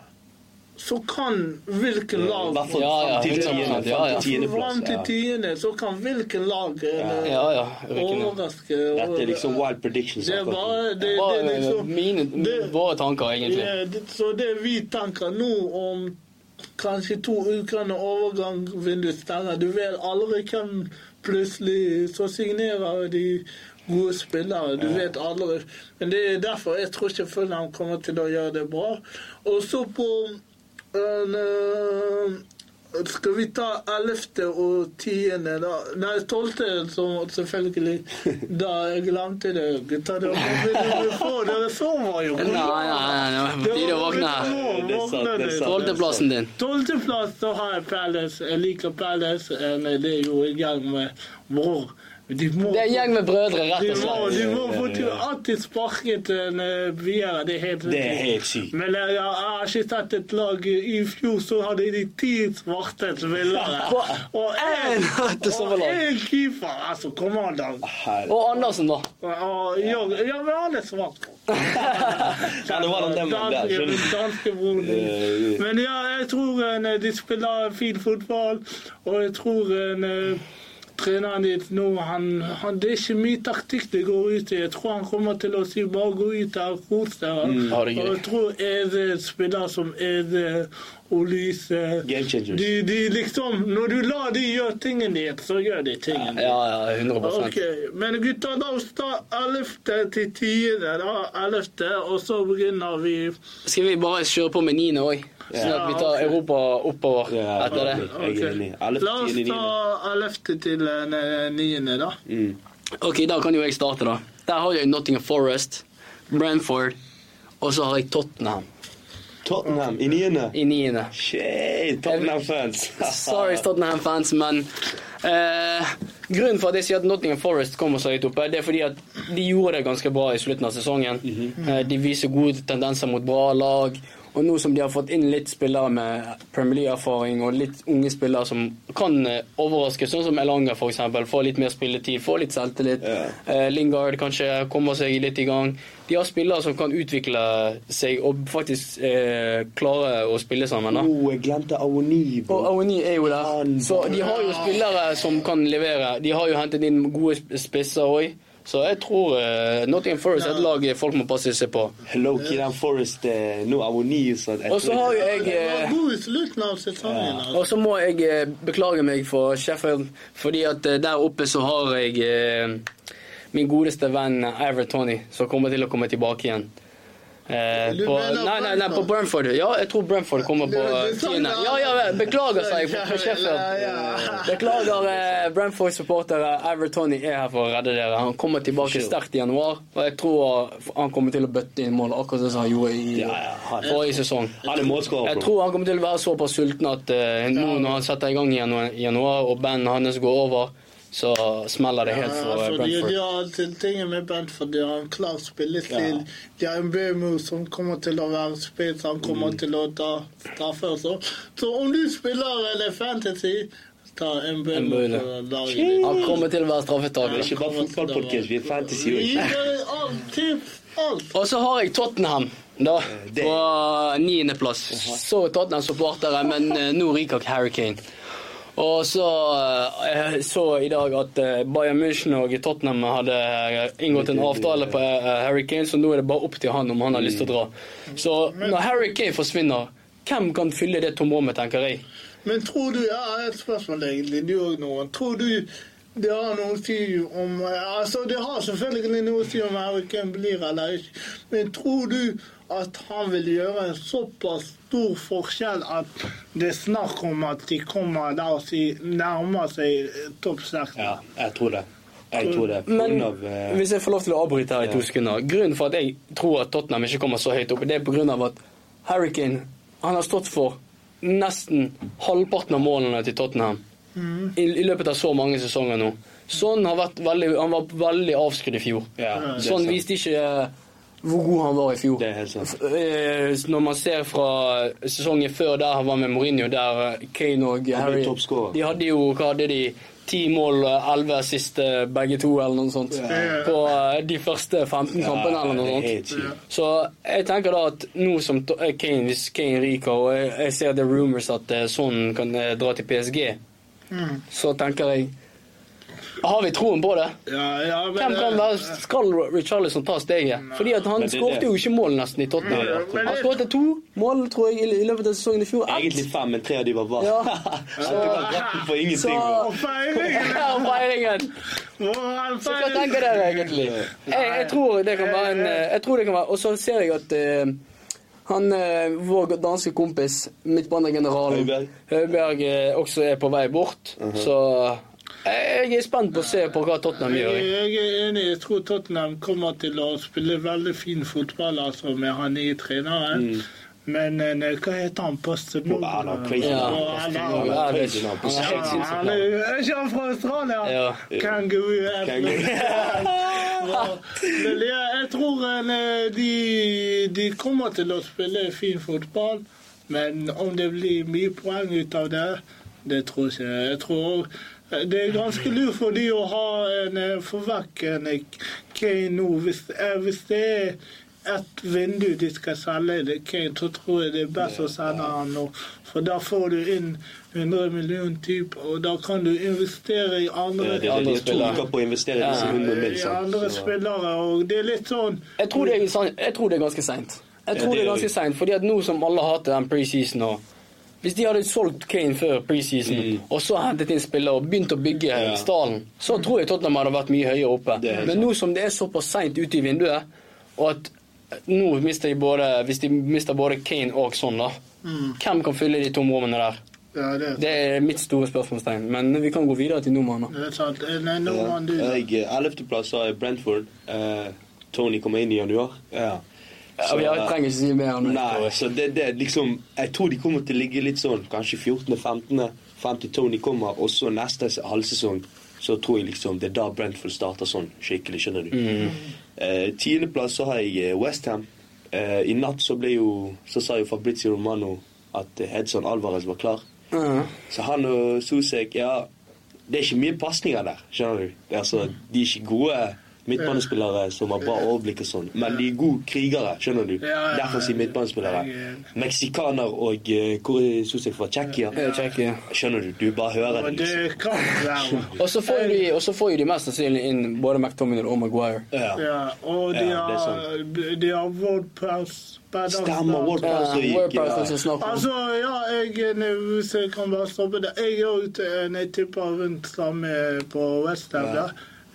så kan hvilken lag Ja, ja, ja, fram til tiende så kan hvilken lag eh, overraske. Dette er liksom wild predictions. Det er bare det, er liksom, våre tanker, egentlig. Så det vi tenker nå om kanskje to uker når overgangsvinduet stenger Du vet aldri hvem plutselig så signerer de gode spillere. Du vet aldri. Men det er derfor jeg tror ikke Fulham kommer til å gjøre det bra. Og så på skal vi ta 11. og 10., da? Nei, 12., som selvfølgelig. Da jeg glemte det, gutta. Dere Dere sover jo. Nei, nei, nei, på tide å våkne. Tolvteplassen din. Tolvteplass så har jeg Palace. Jeg liker Palace. Eh, Det er jo en gang med bror. De må, Det er en gjeng med brødre, rett og må, slett. de må få til alltid sparket en eh, videre. Det er helt Det er helt sykt. Men jeg, jeg har ikke sett et lag I fjor så hadde de ti svarte spillere. Og én en keeper. Altså, kom an, da. Og Andersen, da. Og, ja, ja, men han er svart. Ja, det var den der, der, Danske- skjønner du. broren. Eh, Men ja, jeg tror eh, de spiller fin fotball, og jeg tror eh, treneren ditt nå han, han, Det er ikke mye taktikk det går ut i. Jeg tror han kommer til å si bare gå ut her, og kos deg. Mm. Og jeg tror Ede spiller som Ede og Lyse de, de liksom Når du lar de gjøre tingene din, så gjør de tingene din. Ja, ja, 100% Men gutta, da står ta 11. til 10. da, 11. Og så begynner vi Skal vi bare kjøre på med niende òg? Sånn at vi tar Europa oppover etter det. Jeg er enig. La oss ta 11. til eh, 9., da. Mm. Ok, da kan jo jeg starte, da. Der har jeg Nottingham Forest, Brentford, og så har jeg Tottenham Tottenham i niende. i niende. Shit, Tottenham-fans. Sorry, Tottenham-fans, men eh, Grunnen for at jeg sier at Nottingham Forest kommer så høyt oppe, det er fordi at de gjorde det ganske bra i slutten av sesongen. Eh, de viser gode tendenser mot bra lag, Og nå som de har fått inn litt spillere med Premier League-erfaring og litt unge spillere som kan eh, overraske, sånn som Elanga f.eks., få litt mer spilletid, få litt selvtillit. Ja. Eh, Lingard kanskje kommer seg litt i gang. De har spillere som kan utvikle seg og faktisk eh, klare å spille sammen. da. Oh, jeg glemte Awoni. Og Awoni er jo der. Så de har jo spillere som kan levere. De har jo hentet inn gode spisser òg. Så jeg tror uh, Nottingham Forest er et lag folk må passe seg på. Hello, Kiran Forest uh, Nå Awoni. Så Og så har jo jeg eh, god i slutten av sesongen. altså. Og så må jeg beklage meg for Sheffield, fordi at der oppe så har jeg min godeste venn Ivor Tony, som kommer til å komme tilbake igjen. Eh, på, nei, nei, nei, på Brentford? Ja, jeg tror Brentford kommer på tiende. Ja, ja, beklager, sa jeg, på ja. Beklager, eh, Brentford-supportere. Ivor Tony er her for å redde dere. Han kommer tilbake sterkt i januar, og jeg tror han kommer til å bøtte inn mål, akkurat som han gjorde i forrige sesong. Jeg tror han kommer til å være såpass sulten at eh, nå når han setter i gang i januar, og bandet hans går over, så smeller det helt for Ja, eh, altså, de, Brentford. de har alltid ting med Brentford. De har en klar spillestil. De har en Bømo som kommer til å være spiss. Han kommer Mm. til å ta straffer. Så, så om du spiller eller fantasy, ta en på. Han kommer til å være Det er straffetaker. ikke bare fotballpodkast, vi er fantasy òg. Og så har jeg Tottenham, da, på niendeplass. Så Tottenham-supportere, men eh, nå ryker Harry Kane. Og så eh, Jeg så i dag at eh, Bayern München og Tottenham hadde eh, inngått en avtale på Harry Kane, så nå er det bare opp til han om han har lyst til å dra. Så når Harry Kane forsvinner, hvem kan fylle det tomrommet, tenker jeg? Men tror du har et spørsmål, egentlig. Du òg, noen. Tror du det har noe å si om Altså, det har selvfølgelig noe å si om Harry Kane blir eller ikke, men tror du at han vil gjøre en såpass stor forskjell at det er snakk om at de kommer der og si, nærmer seg topp seks? Ja, jeg tror det. Jeg tror det. Men av eh, hvis jeg får lov til å avbryte her i to sekunder Grunnen for at jeg tror at Tottenham ikke kommer så høyt opp, det er på grunn av at Harry Kane han har stått for nesten halvparten av målene til Tottenham i, i løpet av så mange sesonger nå. Sånn har vært veldig, han var veldig avskrudd i fjor. Ja, Sånn viste ikke eh, hvor god han var i fjor. Det er helt sant. Eh, Når man ser fra sesongen før der han var med Mourinho, der eh, Kane og Harry. De hadde jo hva hadde de, ti mål, eh, elleve siste begge to, eller noe sånt. På eh, de første 15 kampene, eller noe sånt. Så jeg tenker da at nå som Kane, hvis Kane ryker, og jeg, ser det er rumors at sånn kan dra til PSG, Mm. så tenker jeg Har vi troen på det? Ja, ja, men, Hvem kan være, skal Richarlison ta steget? Fordi at han skåret jo ikke mål nesten i Tottenham. Ja, men Han skåret to mål, tror jeg, i løpet av sesongen i fjor. Ett. Egentlig fem, men tre av de var bra. Ja. så, så. Så-. Og feiringen! Ja, feiringen! Så hva tenker dere egentlig? Jeg, jeg tror det kan være en eh, Jeg tror det kan være Og så ser jeg at uh, han, eh, vår danske kompis, midtbanegeneralen Høiberg. Høiberg, eh, også er på vei bort. Så jeg er spent på å se på hva Tottenham gjør. jeg. Jeg er enig. Jeg tror Tottenham kommer til å spille veldig fin fotball altså, med han nye treneren. Men eh, hva heter han? Posten? Mm. Han har crazy navn. han er er er ikke han fra Australia? Ja. Jeg, tror eh, de, de kommer til å spille fin fotball, men om det blir mye poeng ut av det, det tror jeg ikke. Jeg tror det er ganske lurt for de å ha en eh, en eh, Kane nå. Hvis, eh, hvis det er et vindu de skal selge det Kane, så tror jeg det er best å sende han nå. For da får du inn 100 millioner typer, og da kan du investere i andre Det er det. De spillere. på å investere disse Ja. 100 mil. i andre spillere, og det er litt sånn Jeg tror det er, jeg tror det er ganske seint. Jeg Ja, tror det det er ganske seint, sent, fordi at nå som alle hater den preseason og Hvis de hadde solgt Kane før preseason, og så hentet inn spillere og begynt å bygge Mm. Ja. stallen, så tror jeg Tottenham hadde vært mye høyere oppe. Er Men sant. nå som det er såpass seint ute i vinduet, og at nå mister de både Hvis de mister både Kane og sånn, da. Hvem kan fylle de tomrommene der? Ja, det, Det er mitt store spørsmålstegn. Men vi kan gå videre til det er nå Ja. Jeg, Ellevteplass har jeg Brentford. Uh, Tony kommer inn i januar. Ja. Ja, vi trenger ikke si mer om det. Nei, så det, det liksom Jeg tror de kommer til å ligge litt sånn, kanskje 14.-15. frem til Tony kommer, og så neste se- halvsesong så tror jeg liksom det er da Brentford starter sånn skikkelig, skjønner du. Mm. Eh, Tiendeplass så har jeg Westham. eh, i natt så ble jo Så sa jo Fabrizio Romano at Hedson Alvarez var klar. Mm. Så han og Susek ja Det er ikke mye pasninger der, skjønner du. Det altså, de er ikke gode midtbanespillere som har bra overblikk og sånn, men de er gode krigere, skjønner du. Derfor sier midtbanespillere. Er- Meksikaner og eh, Hvor Sosek fra? Tsjekkia? Skjønner du. Du bare hører det. liksom. Og så får de, og så får de mest sannsynlig inn både McTominay og Maguire. Ja. Ja, og de har, de har WordPress Stemmer. World Ja, Pass gikk. Altså, ja, jeg er nervøs, hvis jeg kan bare stoppe det. Jeg er jo til- tipper rundt samme på Westham. Ja.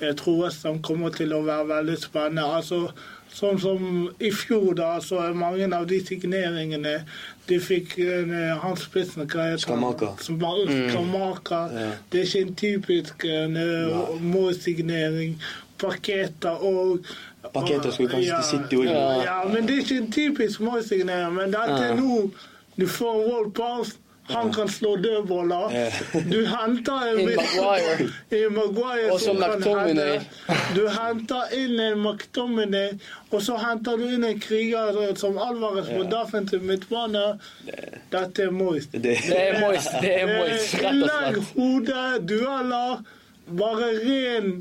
Jeg tror Westham kommer til å være veldig spennende. Altså, Sånn som i fjor, da, så er mange av de signeringene de fikk uh, Hans spissen hva heter han? Skamaka. Mm. Ja. Det er ikke en typisk uh, målsignering. Paketer og Paketer skulle kanskje ja, til City også. Ja, ja, men det er ikke en typisk målsignering. Men dette Ja. er nå du får en World Pass. Han kan slå dødballer. Du henter en In Maguire. i Maguire Og så McTominay. Du henter inn en McTominay, og så henter du inn en kriger som Alvarez på Ja. defensiv midtbane. Dette er moist. Det, er moist, det er moist, rett og Innlegg, slett. hode, dueller. Bare ren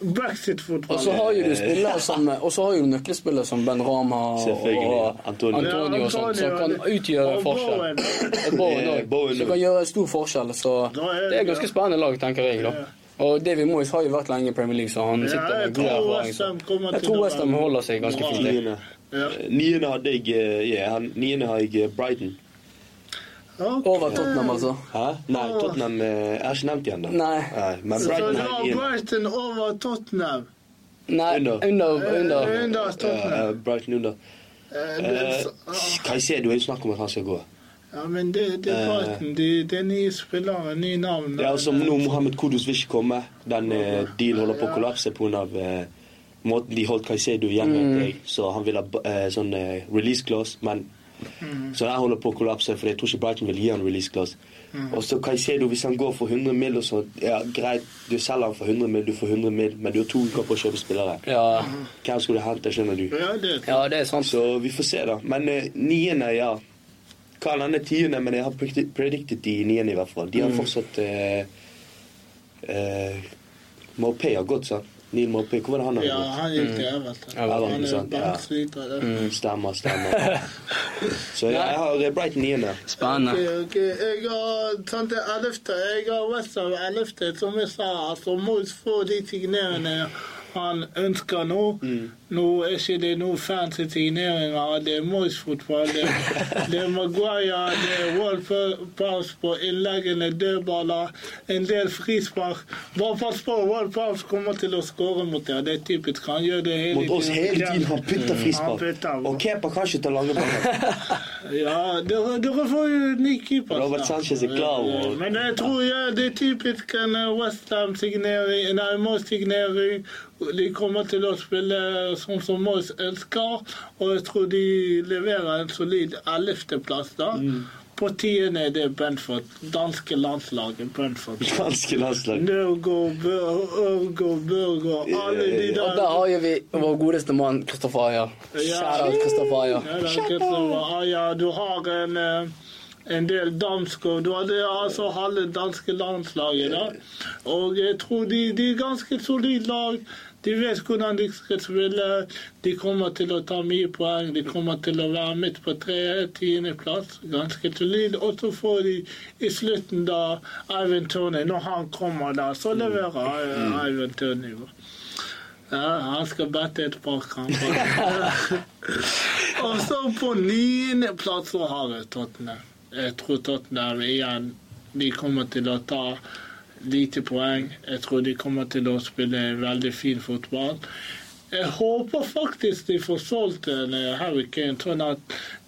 brexit-fotball. Og så har jo du spillere som Og så har jo nøkkelspillere som Ben Rama og Antonio. Antonio og sånt, som kan utgjøre Og forskjell. Bowen. Og Bowen Eh, òg. Som kan gjøre stor forskjell. Så det er et ganske spennende lag, tenker jeg. da. Og David Moyes har jo vært lenge i Premier League, så han sitter med god erfaring. Jeg tror å West holder seg ganske fint. Niende. Eh, hadde jeg eh, Niende har jeg eh, Brighton. Ok. Over Tottenham, altså. Hæ? Nei, Tottenham eh, Jeg har ikke nevnt igjen, da. Nei. men Så Brighton du har har. Brighton over Tottenham? Nei, Under. under. under. Eh, Under Ja, Tottenham. Uh, Brighton under. Eh, Eh, det- Caicedo er jo snakk om at han skal gå. Ja, men det, det er Eh. Brighton. Det, det er nye spillere, nye navn. Ja, altså nå Mohammed Kudus vil ikke komme. Den uh, dealen holder på å kollapse pga. Eh, måten de holdt Caicedo igjen Mm. Så han vil ha eh, sånn eh, release clause, men Mm. Så jeg holder på å kollapse, for jeg tror ikke Brighton vil gi han release class. Mm. Og så Caicedo, hvis han går for 100 mill. og så, ja greit, du selger han for 100 mill., du får 100 mill., men du har to uker på å kjøpe spillere. Ja, Hvem skulle du hente, skjønner du? Ja, det ja, det er sant. Så vi får se, da. Men eh, niende, ja. Kan hende tiende, men jeg har predicted, predicted de niende, i hvert fall. De har Mm. fortsatt eh, eh, Maupay har gått, sant? Neil Maupay, hvor var det han Ja, han gikk til Everton. Ja, Han er banksviter. ja. Mm. Stemmer, stemmer. Så ja, jeg har Brighton 9. Spennende. Ok, ok. Jeg har det er 11. Jeg har Westham 11. Som jeg sa, altså Moyes får de signeringene han ønsker nå. Mm. Nå er ikke det noe fancy signeringer. Det er Moyes-fotball. Det, det er Maguire, det er World Pass på innleggene, dødballer, en del frispark. Bare pass på, World Pass kommer til å skåre mot dere. Det er typisk. Han gjør det hele Mot oss hele tiden. Han putter Han frispark. Og Kepa kan ikke ta lange baller. Ja, dere, dere får jo ny keeper. Robert. Sanchez er klar Og... Men jeg tror ja, det er typisk en Westham-signering, nei, Moyes-signering. De kommer til å spille sånn som Moyes ønsker, og jeg tror de leverer en solid ellevteplass da. Mm. På tiende er det Brentford, danske landslaget Brentford. Danske landslag. Nørgaard, Ørgaard, Børgaard, alle de der. Og der har jo vi vår godeste mann Kristoffer Aja. Kjære Kristoffer. Ja, er Aja, du har en, eh, en del dansker. Du hadde altså halve danske landslaget da. Og jeg tror de, de er ganske solid lag. De vet hvordan de skal spille. De kommer til å ta mye poeng. De kommer til å være midt på tre, tiendeplass. Ganske solid. Og så får de i slutten da Ivan Tony. Når han kommer da, så leverer eh, Ivan Tony. Ja, han skal bette et par kamper. Og så på niendeplass så har vi Tottenham. Jeg tror Tottenham igjen De kommer til å ta lite poeng. Jeg tror de kommer til å spille veldig fin fotball. Jeg håper faktisk de får solgt en eh, Harry Kane, sånn at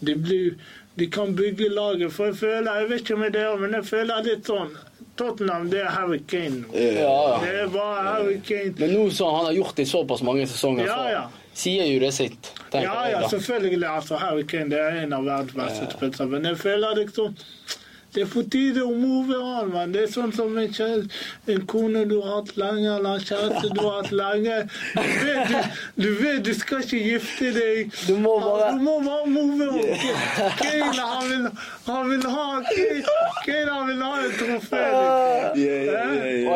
de, blir, de kan bygge laget. For jeg føler, jeg vet ikke om det er, men jeg føler litt sånn Tottenham, det er Harry Kane Ja, Det er bare Harry Kane. Men nå som han har gjort det i såpass mange sesonger, Ja, ja. så sier jo det sitt. Ja, ja, selvfølgelig. altså Harry Kane det er en av verdens beste spillere. Men jeg føler liksom Det er på tide å move on, mann. Det er sånn som en, kjære, en kone du har hatt lenge, eller en kjæreste du har hatt lenge. Du vet du, du vet du skal ikke gifte deg. Du må bare- Du må bare move on. Kane, han vil, han vil ha Kane, vil ha en trofé. Yeah, yeah, yeah, yeah.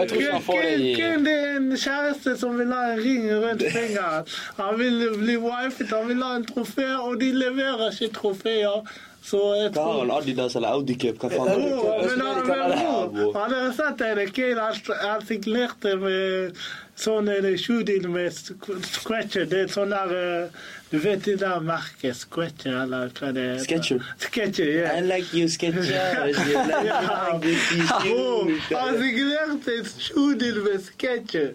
er en kjæreste som vil ha en ring rundt fingeren. Han vil bli wifet, han vil ha en trofé, og de leverer ikke trofeer. Jeg han, Hva er det? men bror, sett det. Kane han- han signerte med sånn en med Scratcher. Det er sånn der eh, Du vet det der merket Scratcher, eller hva det er? Sketcher. Sketcher, ja. I like you Sketcher. Like Bror, sketches. han signerte en med Sketcher.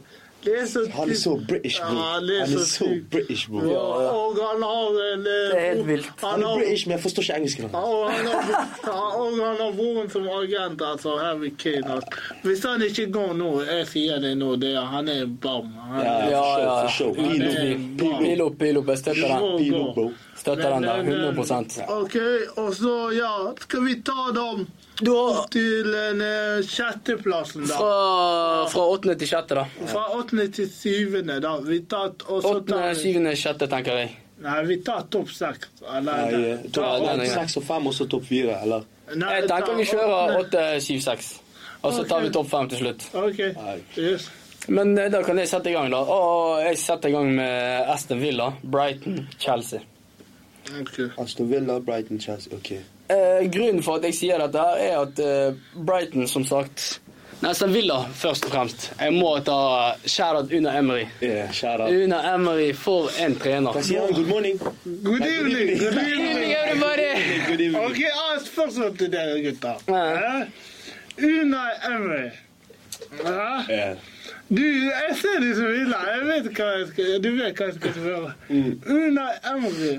Det er så Han er så British, bro. Ja, Han er så så. British, bro. Ja, og han har en eh, Det er helt vilt. Han er British, men jeg forstår ikke engelsk. Han har, og han har broren som agent, altså Harry Kane. Altså. Hvis han ikke går nå, jeg sier det nå, det er, han er bam. Han, Ja, Ja, ja. for for sure. Pil Pil opp, opp, pil opp. pil opp, pil opp. Jeg støtter den. må Pil gå. opp, bro. Støtter den der. Men, men, 100 OK, og så, ja, skal vi ta dem Du har til den eh, sjetteplassen, da. fra, fra 8. til sjette, da. Fra åttende til syvende, da. Vi tar, og så 8., tar vi 7., 6., tenker jeg. Nei, vi tar topp seks. Eller er åtte. grei. Seks og fem, og så topp fire, eller? Nei, Jeg tenker vi kjører åtte, syv, seks. Og så tar vi topp fem til slutt. OK. Yes. Men eh, da kan jeg sette i gang, da. Og jeg setter i gang med Aston Villa, Brighton, Chelsea. ok. Aston Villa, Brighton, Chelsea. Ok. Eh, grunnen for at jeg sier dette, er at eh, Brighton, som sagt Nei, Aston Villa først og fremst. Jeg må ta Shadow Una Emery. Yeah, shout out. Una Emery, for en trener. Hva sier han? Good morning. Good evening. Good Good evening. everybody! Good evening. Ok, har spørsmål til dere, gutter. Ja. Una Emery. Ja. Yeah. Du, jeg ser du smiler. Jeg vet hva jeg skal, du vet hva jeg skal spørre. Mm. Una Emery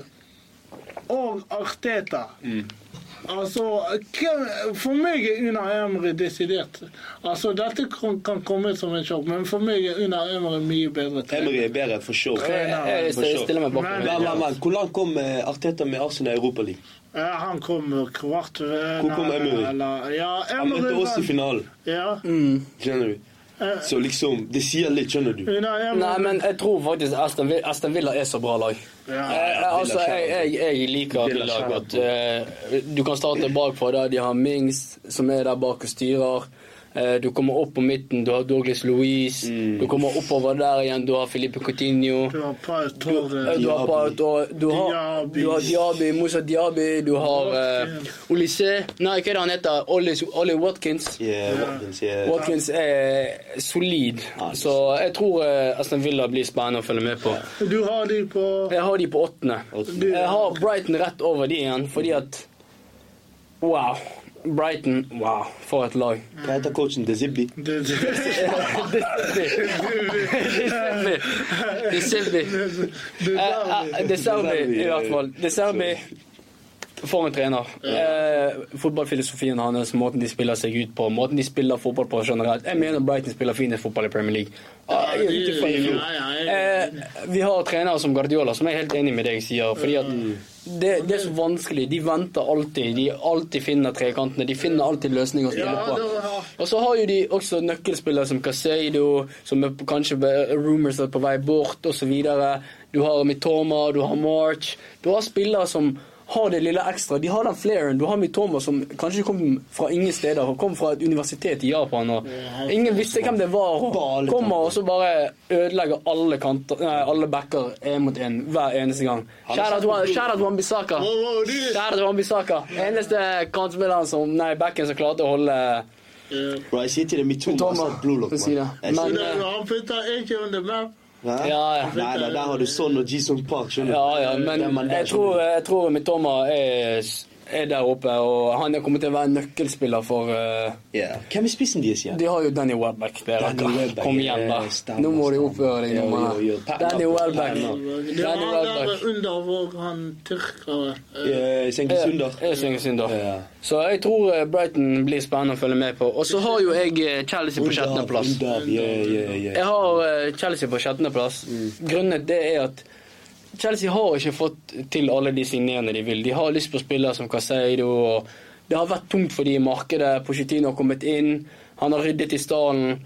og Arteta. Altså, For meg er Una Emery desidert Altså, Dette kan, kan komme som en sjokk, men for meg er Una Emery mye bedre. Emery er bedre, for sure. Jeg, jeg, jeg stiller meg bak hvor langt kom eh, Arteta med Arsenal i Europa League? Ja, han kom kvart Hvor kom Emery? Ja, Han møtte oss i finalen. Ja. Skjønner du? Eh, Så liksom, det sier litt, skjønner du. Nei, men jeg tror faktisk Aston Villa, Aston Villa er så bra lag. ja. Eh, altså, jeg, jeg, jeg liker Villa Villa godt. Eh, Du kan starte bakfra der. De har Mings, som er der bak og styrer. Eh, Du kommer opp på midten, du har Douglas Louise. Du kommer oppover der igjen, du har Filipe Coutinho. Du har Pau Torre. eh, du har, Pau- du har, Diaby. du har Diaby, Moussa Diaby, du har uh, Olysée Nei, hva er det han heter? Ollie, Ollie Watkins. Yeah, Watkins, yeah. Watkins er solid, så jeg tror eh, Aston Villa blir spennende å følge med på. Du har de på Jeg har de på. Åttende. Jeg har Brighton rett over de igjen, fordi at Wow. Brighton, wow, for et lag. Hva heter coachen? De Zibbi? det, det, De Silvi. det, Eh, De Serbi, i hvert fall. De Serbi for en trener. Eh, fotballfilosofien hans, måten de spiller seg ut på, måten de spiller fotball på generelt. Jeg mener Brighton spiller finest fotball i Premier League. Ah, Ja, ja, ja, jeg er Eh, vi har trenere som Guardiola, som jeg er helt enig med deg sier. fordi at det, det er så vanskelig. De venter alltid. De alltid finner trekantene. De finner alltid løsninger å spille på. Og så har jo de også nøkkelspillere som Caseido, som er på- kanskje rumors er på vei bort, osv. Du har Mitoma, du har March. Du har spillere som har det lille ekstra. De har den flairen. Du har Mitoma som kanskje kom fra ingen steder. Han kom fra et universitet i Japan. og Ingen visste hvem det var. og Kommer og så bare ødelegger alle kanter, nei, alle backer én mot én hver eneste gang. Shout out Wambisaka. out to Wan-Bissaka. Eneste kantspilleren som Nei, backen som klarte å holde. Bro, jeg sier til deg, Mitoma Mitoma. blue lock, man. Men- sier- Ja, ja. Nei, der, der har du Son og Jisung Park, skjønner du. Ja, ja, men jeg tror, jeg tror Mitoma er, er der oppe, og han er kommet til å være en nøkkelspiller for uh, yeah. Hvem er spissen deres igjen? De har jo Danny Welbeck. Kom igjen, da. stemmer, Nå må de oppføre deg. Pa- Danny Welbeck. Det Danny Welbeck. der under hvor han tyrkere Eh, Senke Sunder. Jeg synger synd, Så jeg tror eh, Brighton blir spennende å følge med på. Og så har jo jeg eh, Chelsea på sjettendeplass. Under, ja, ja, ja. Jeg har eh, Chelsea på sjettendeplass. Grunnen det er at Chelsea har ikke fått til alle de signerende de vil. De har lyst på spillere som Caseido Det har vært tungt for de i markedet. Pochettino har kommet inn. Han har ryddet i stallen.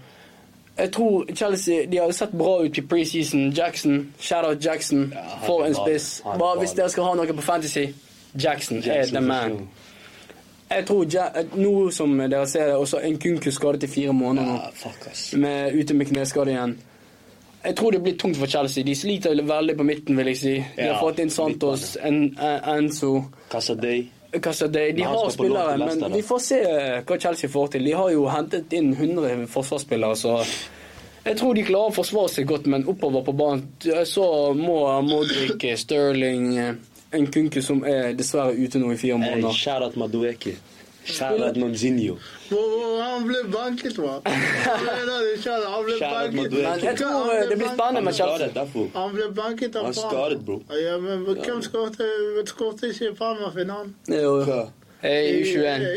Jeg tror Chelsea de har sett bra ut i preseason. Jackson, shout-out Jackson, Ja, for en spiss. Bare hvis dere skal ha noe på Fantasy, Jackson, er the man. Jeg tror ja, Nå som dere ser det, også Nkunku skadet i fire måneder. Ja, fuck, ass. Med, ute med kneskade igjen. Jeg tror det blir tungt for Chelsea. De sliter veldig på midten, vil jeg si. De Ja, har fått inn Santos, en, en, Enzo Casadei. Casadei. De har spillere, men vi får se hva Chelsea får til. De har jo hentet inn 100 forsvarsspillere, så jeg tror de klarer å forsvare seg godt, men oppover på banen så må Modric, Sterling, Nkunku, som er dessverre ute nå i fire måneder shout out Madueke. Shout out Nonzinho. Hvor, hvor han ble banket, hva? Han ble banket. Jeg tror eh, det blir er med Chelsea. Han ble banket av bro. Ja, men hvem skåret ikke ikke Parma-finalen? Jo, er jo I eh, U21.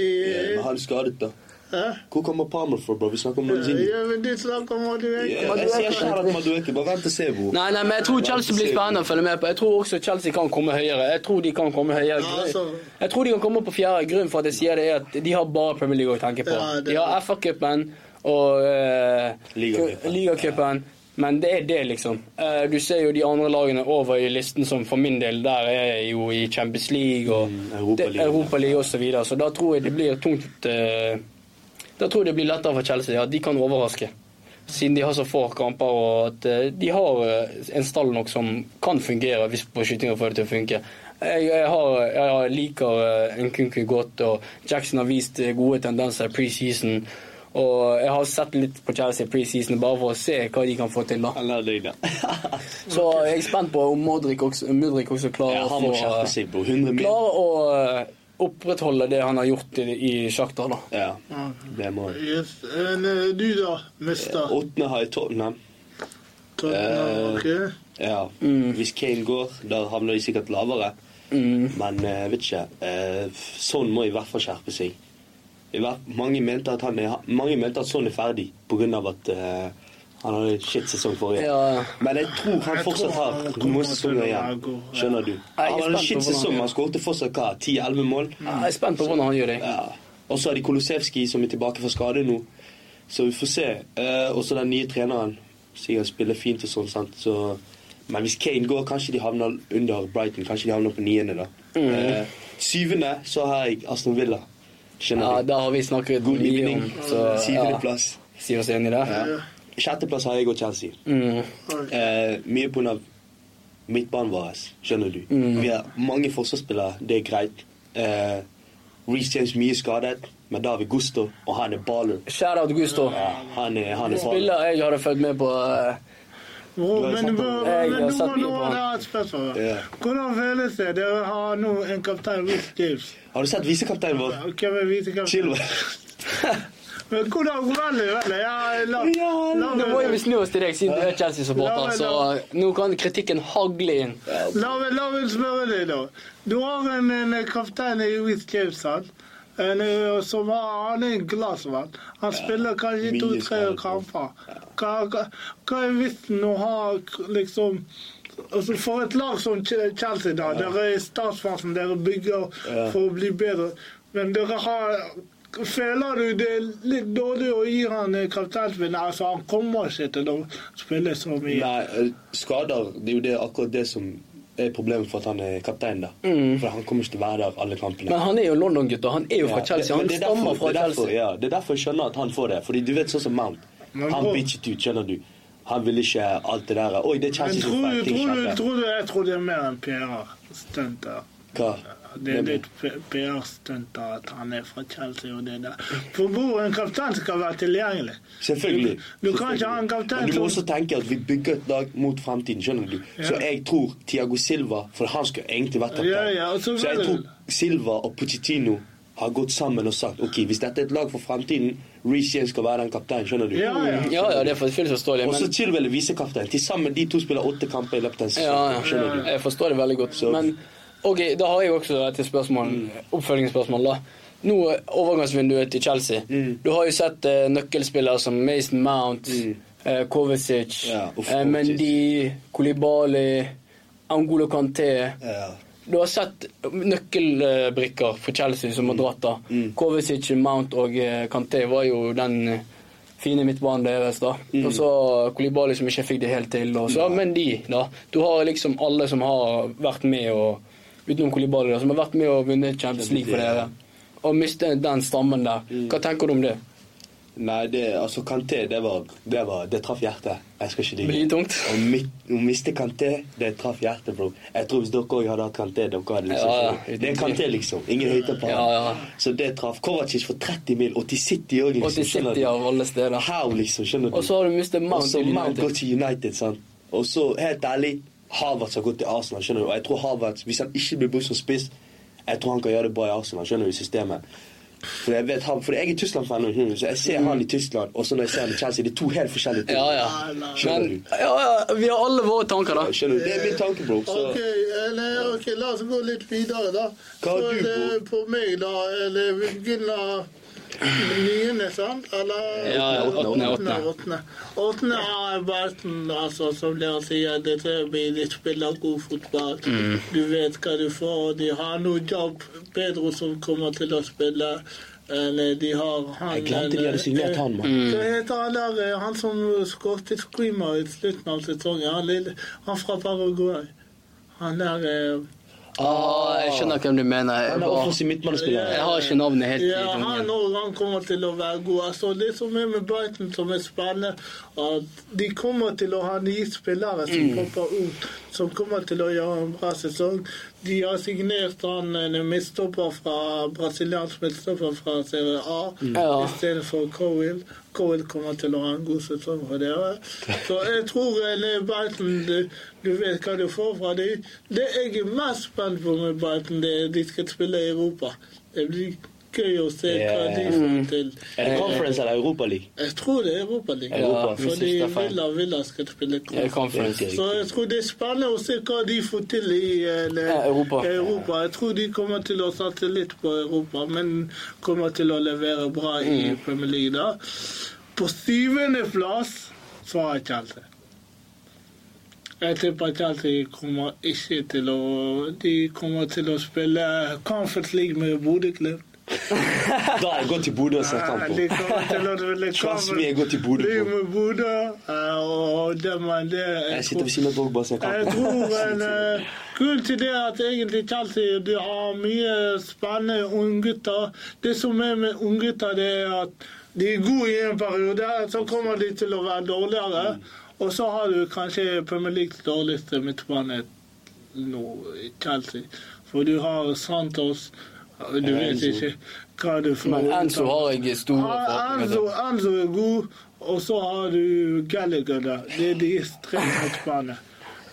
Men han skadet, da. Hæ? Hvor kommer Palmer fra, bro? Vi snakker om Manzini. Ja, men du snakker om vet. jeg sier shout out Madueke. Bare vent og se, hvor. Nei, nei, men jeg tror Chelsea blir spennende å følge med på. Jeg tror også Chelsea kan komme høyere. Jeg tror de kan komme høyere. Ja, altså. Jeg tror de kan komme på fjerde. Grunnen for at jeg sier det, er at de har bare Premier League å tenke på. Ja, De har FA-cupen og uh, Ligacupen. Men det er det, liksom. Eh, du ser jo de andre lagene over i listen som for min del der er jo i Champions League og Mm, Europa League. Europa League og så videre. Så da tror jeg det blir tungt eh, Da tror jeg det blir lettere for Chelsea. At de kan overraske. Siden de har så få kamper og at eh, de har eh, en stall nok som kan fungere hvis Pochettino får det til å funke. Jeg, jeg, har, jeg liker uh, Nkunku godt, og Jackson har vist eh, gode tendenser i preseason. Og jeg har sett litt på Chelsea preseason bare for å se hva de kan få til. da. Så jeg er spent på om Modric også, Modric også klarer Ja, å få, skjerpe eh, seg, bro. 100 mil. klarer å eh, opprettholde det han har gjort i, i Shakhtar. da. Ja, Ja. det må han. Yes. Men, eh, du da, mister Åttende har jeg Tottenham. Tottenham, ok? Ja. Mm. Hvis Kane går, da havner de sikkert lavere. Mm. Men jeg vet ikke. Eh, sånn må i hvert fall skjerpe seg. Mange, mente at han er, mange mente at sånn er ferdig pga. at eh, han hadde en shit-sesong forrige. Ja. Men jeg tror han fortsatt har noen sesonger igjen. ja. Skjønner du? Han hadde en skittsesong. han skåret fortsatt hva? 10-11 mål? Jeg er spent på hvordan han gjør det. Ja. Og så har de Kolosevskij som er tilbake fra skade nå. Så vi får se. Eh, og så den nye treneren. Sikkert spiller fint og sånn, sant. Så, men hvis Kane går, kanskje de havner under Brighton. Kanskje de havner på niende, da. Mm. Eh, syvende så har jeg Aston Villa. Skjønner Ja, du? Da har vi snakket God mye om så ja, Syvendeplass. sier oss enig i det. Ja. Sjetteplass har jeg og Chelsea. Mm. Eh, mye pga. midtbanen vår, skjønner du. Mm. Vi har mange forsvarsspillere, det er greit. Eh, Reece James mye skadet, men da har vi Gusto, og han er baller. Shout out Gusto. Ja, han er, han er. Spiller jeg hadde fulgt med på. Bro, men, nå må nå et spørsmål. Hvordan føles det? Dere har nå en kaptein, Reece James. Har du sett visekapteinen vår? Hvem er visekapteinen? Men hvordan Veldig, veldig. vel? Ja, la, Ja, la, Nå må vi snu oss til deg, siden du er Chelsea-supporter. Så nå kan kritikken hagle inn. la, meg- la meg spørre deg, da. Du har en, en kaptein i Reece James. En, eh, som har, han er en glassmann. Han spiller kanskje to-tre kamper. Hva, hva, hva er vitsen å ha liksom altså For et lag som Chelsea, da. Dere er i startfasen, dere bygger Ja. for å bli bedre. Men dere har Føler du det er litt dårlig å gi han eh, kapteinspinn? Altså, han kommer ikke til å spille så mye. Nei, eh, skader, det er jo det, akkurat det som er problemet for at han er kaptein, da. Mm. For han kommer ikke til å være der alle kampene. Men han er jo London-gutt, og han er jo fra Ja, Chelsea. Han det stammer derfor- fra det er derfor, Chelsea. Ja, det er derfor jeg skjønner at han får det. Fordi du vet sånn som Mount. Men Han bitchet ut, skjønner du. Han vil ikke alt det der. Oi, det er Chelsea som feil. Ting tror du, tror du Jeg tror det er mer enn PR-stunt der. Hva? Det er litt PR-stunt at han er fra Chelsea og det der. For bror, en kaptein skal være tilgjengelig. Selvfølgelig. Du, du kan ikke ha en kaptein Men du må også tenke at vi bygger et lag mot fremtiden, skjønner du. Så jeg tror Tiago Silva, for han skulle egentlig vært Ja, kaptein. ja, ja, så så jeg tror Silva og Pochettino har gått sammen og sagt ok, hvis dette er et lag for fremtiden, Reece James skal være den kapteinen, skjønner du. Ja, ja. Ja, ja, det er fullt forståelig. Og så Men Chilwell er visekaptein. Til sammen de to spiller åtte kamper i løpet av en sesong. ja, ja, Skjønner du. jeg forstår det veldig godt. Så- Men ok, da har jeg også et spørsmål, Mm. oppfølgingsspørsmål. da. Nå er overgangsvinduet til Chelsea. Mm. Du har jo sett uh, nøkkelspillere som Mason Mount, Mm. uh, Kovacic, Ja, uff, eh, Mendy, Kolibali, Angolo Kanté. Ja. du har sett nøkkelbrikker for Chelsea som har dratt. da. Mm. Kovacic, Mount og Kanté var jo den fine midtbanen deres. da. Mm. Og så Kolibali som ikke fikk det helt til. Og så, Men de, da. Du har liksom alle som har vært med og utenom Kolibali, som har vært med og vunnet Champions League for dere. Og miste den stammen der. Mm. Hva tenker du om det? Nei, det, altså Kanté, det var Det, var, det traff hjertet. Jeg skal ikke Blir lyve. tungt? Å miste Kanté, det traff hjertet, bro. Jeg tror hvis dere òg hadde hatt Kanté, dere hadde liksom Ja, ja, Det er Kanté, liksom. Ingen høytepar. Ja, ja. Så det traff. Kovacic for 30 mil, og til City òg, liksom. Og til City av alle steder. How, liksom? Skjønner du? Og så har du mistet Mount Mount til United. Og så, helt ærlig, Havertz har gått til Arsenal, skjønner du. Og jeg tror Havertz, hvis han ikke blir brukt som spiss, jeg tror han kan gjøre det bra i Arsenal, skjønner du, i systemet. For jeg vet han, for jeg er Tyskland-fan så jeg ser han i Tyskland, og så når jeg ser han i Chelsea, det er to helt forskjellige ting. Ja, ja. Skjønner Men ja, ja, vi har alle våre tanker, da. Skjønner du? Det er min tanke, bro. Så Ok, eller, ok, la oss gå litt videre, da. Hva har du det på meg, da? Eller med niende, sant? Eller Ja, åttende, åttende. åttende. Åttende er verden, altså, som dere sier. Dette blir de spiller god fotball. Mm. Du vet hva du får. De har noe jobb. Pedro som kommer til å spille. Eller de har han Jeg glemte de hadde signert han, mann. Mm. Heter han der, eh, han som skåret screamer i slutten av sesongen? Han, han fra Paraguay. Han der eh, Ah, jeg skjønner hvem du mener. Han er offensiv midtbanespiller. jeg har ikke navnet helt i Ja, han han kommer til å være god. Altså, det som er med Brighton som er spennende, at de kommer til å ha nye spillere som Mm. popper ut, som kommer til å gjøre en bra sesong. De har signert han en midtstopper fra brasiliansk midtstopper fra Serie A Ja. istedenfor Cowell. Cowell kommer til å ha en god sesong for dere. Så jeg tror eh, Brighton du, du vet hva du får fra dem. Det jeg er mest spent på med Brighton, det er de skal spille i Europa. Det blir gøy å se hva de får til. Er det Conference eller Europa League? Jeg tror det er Europaligaen. Europa, Fordi. Villa Villa skal spille conference. Så jeg tror det er spennende å se hva de får til i eh, Ja, Europa. Europa. Jeg tror de kommer til å satse litt på Europa, men kommer til å levere bra i Mm. Premier League da. På syvendeplass så har jeg Chelsea. Jeg tipper Chelsea kommer ikke til å De kommer til å spille Conference League med Bodø-Glimt. Da jeg gått til Bodø og sett kamp på. me, jeg går til Bodø League med Bodø, eh, og det man det Jeg sitter ved siden av Drogba og ser jeg kampen. tror en uh, grunn til det er at egentlig Chelsea de har mye spennende unggutter. Det som er med unggutter, det er at de er gode i en periode, så kommer de til å være dårligere. Og så har du kanskje Premier Leagues dårligste midtbane nå i Chelsea. For du har Santos Du vet ikke hva du får. Men Enzo har jeg store forhåpninger Enzo, er god, og så har du Gallagher der. Det er de tre midtbane.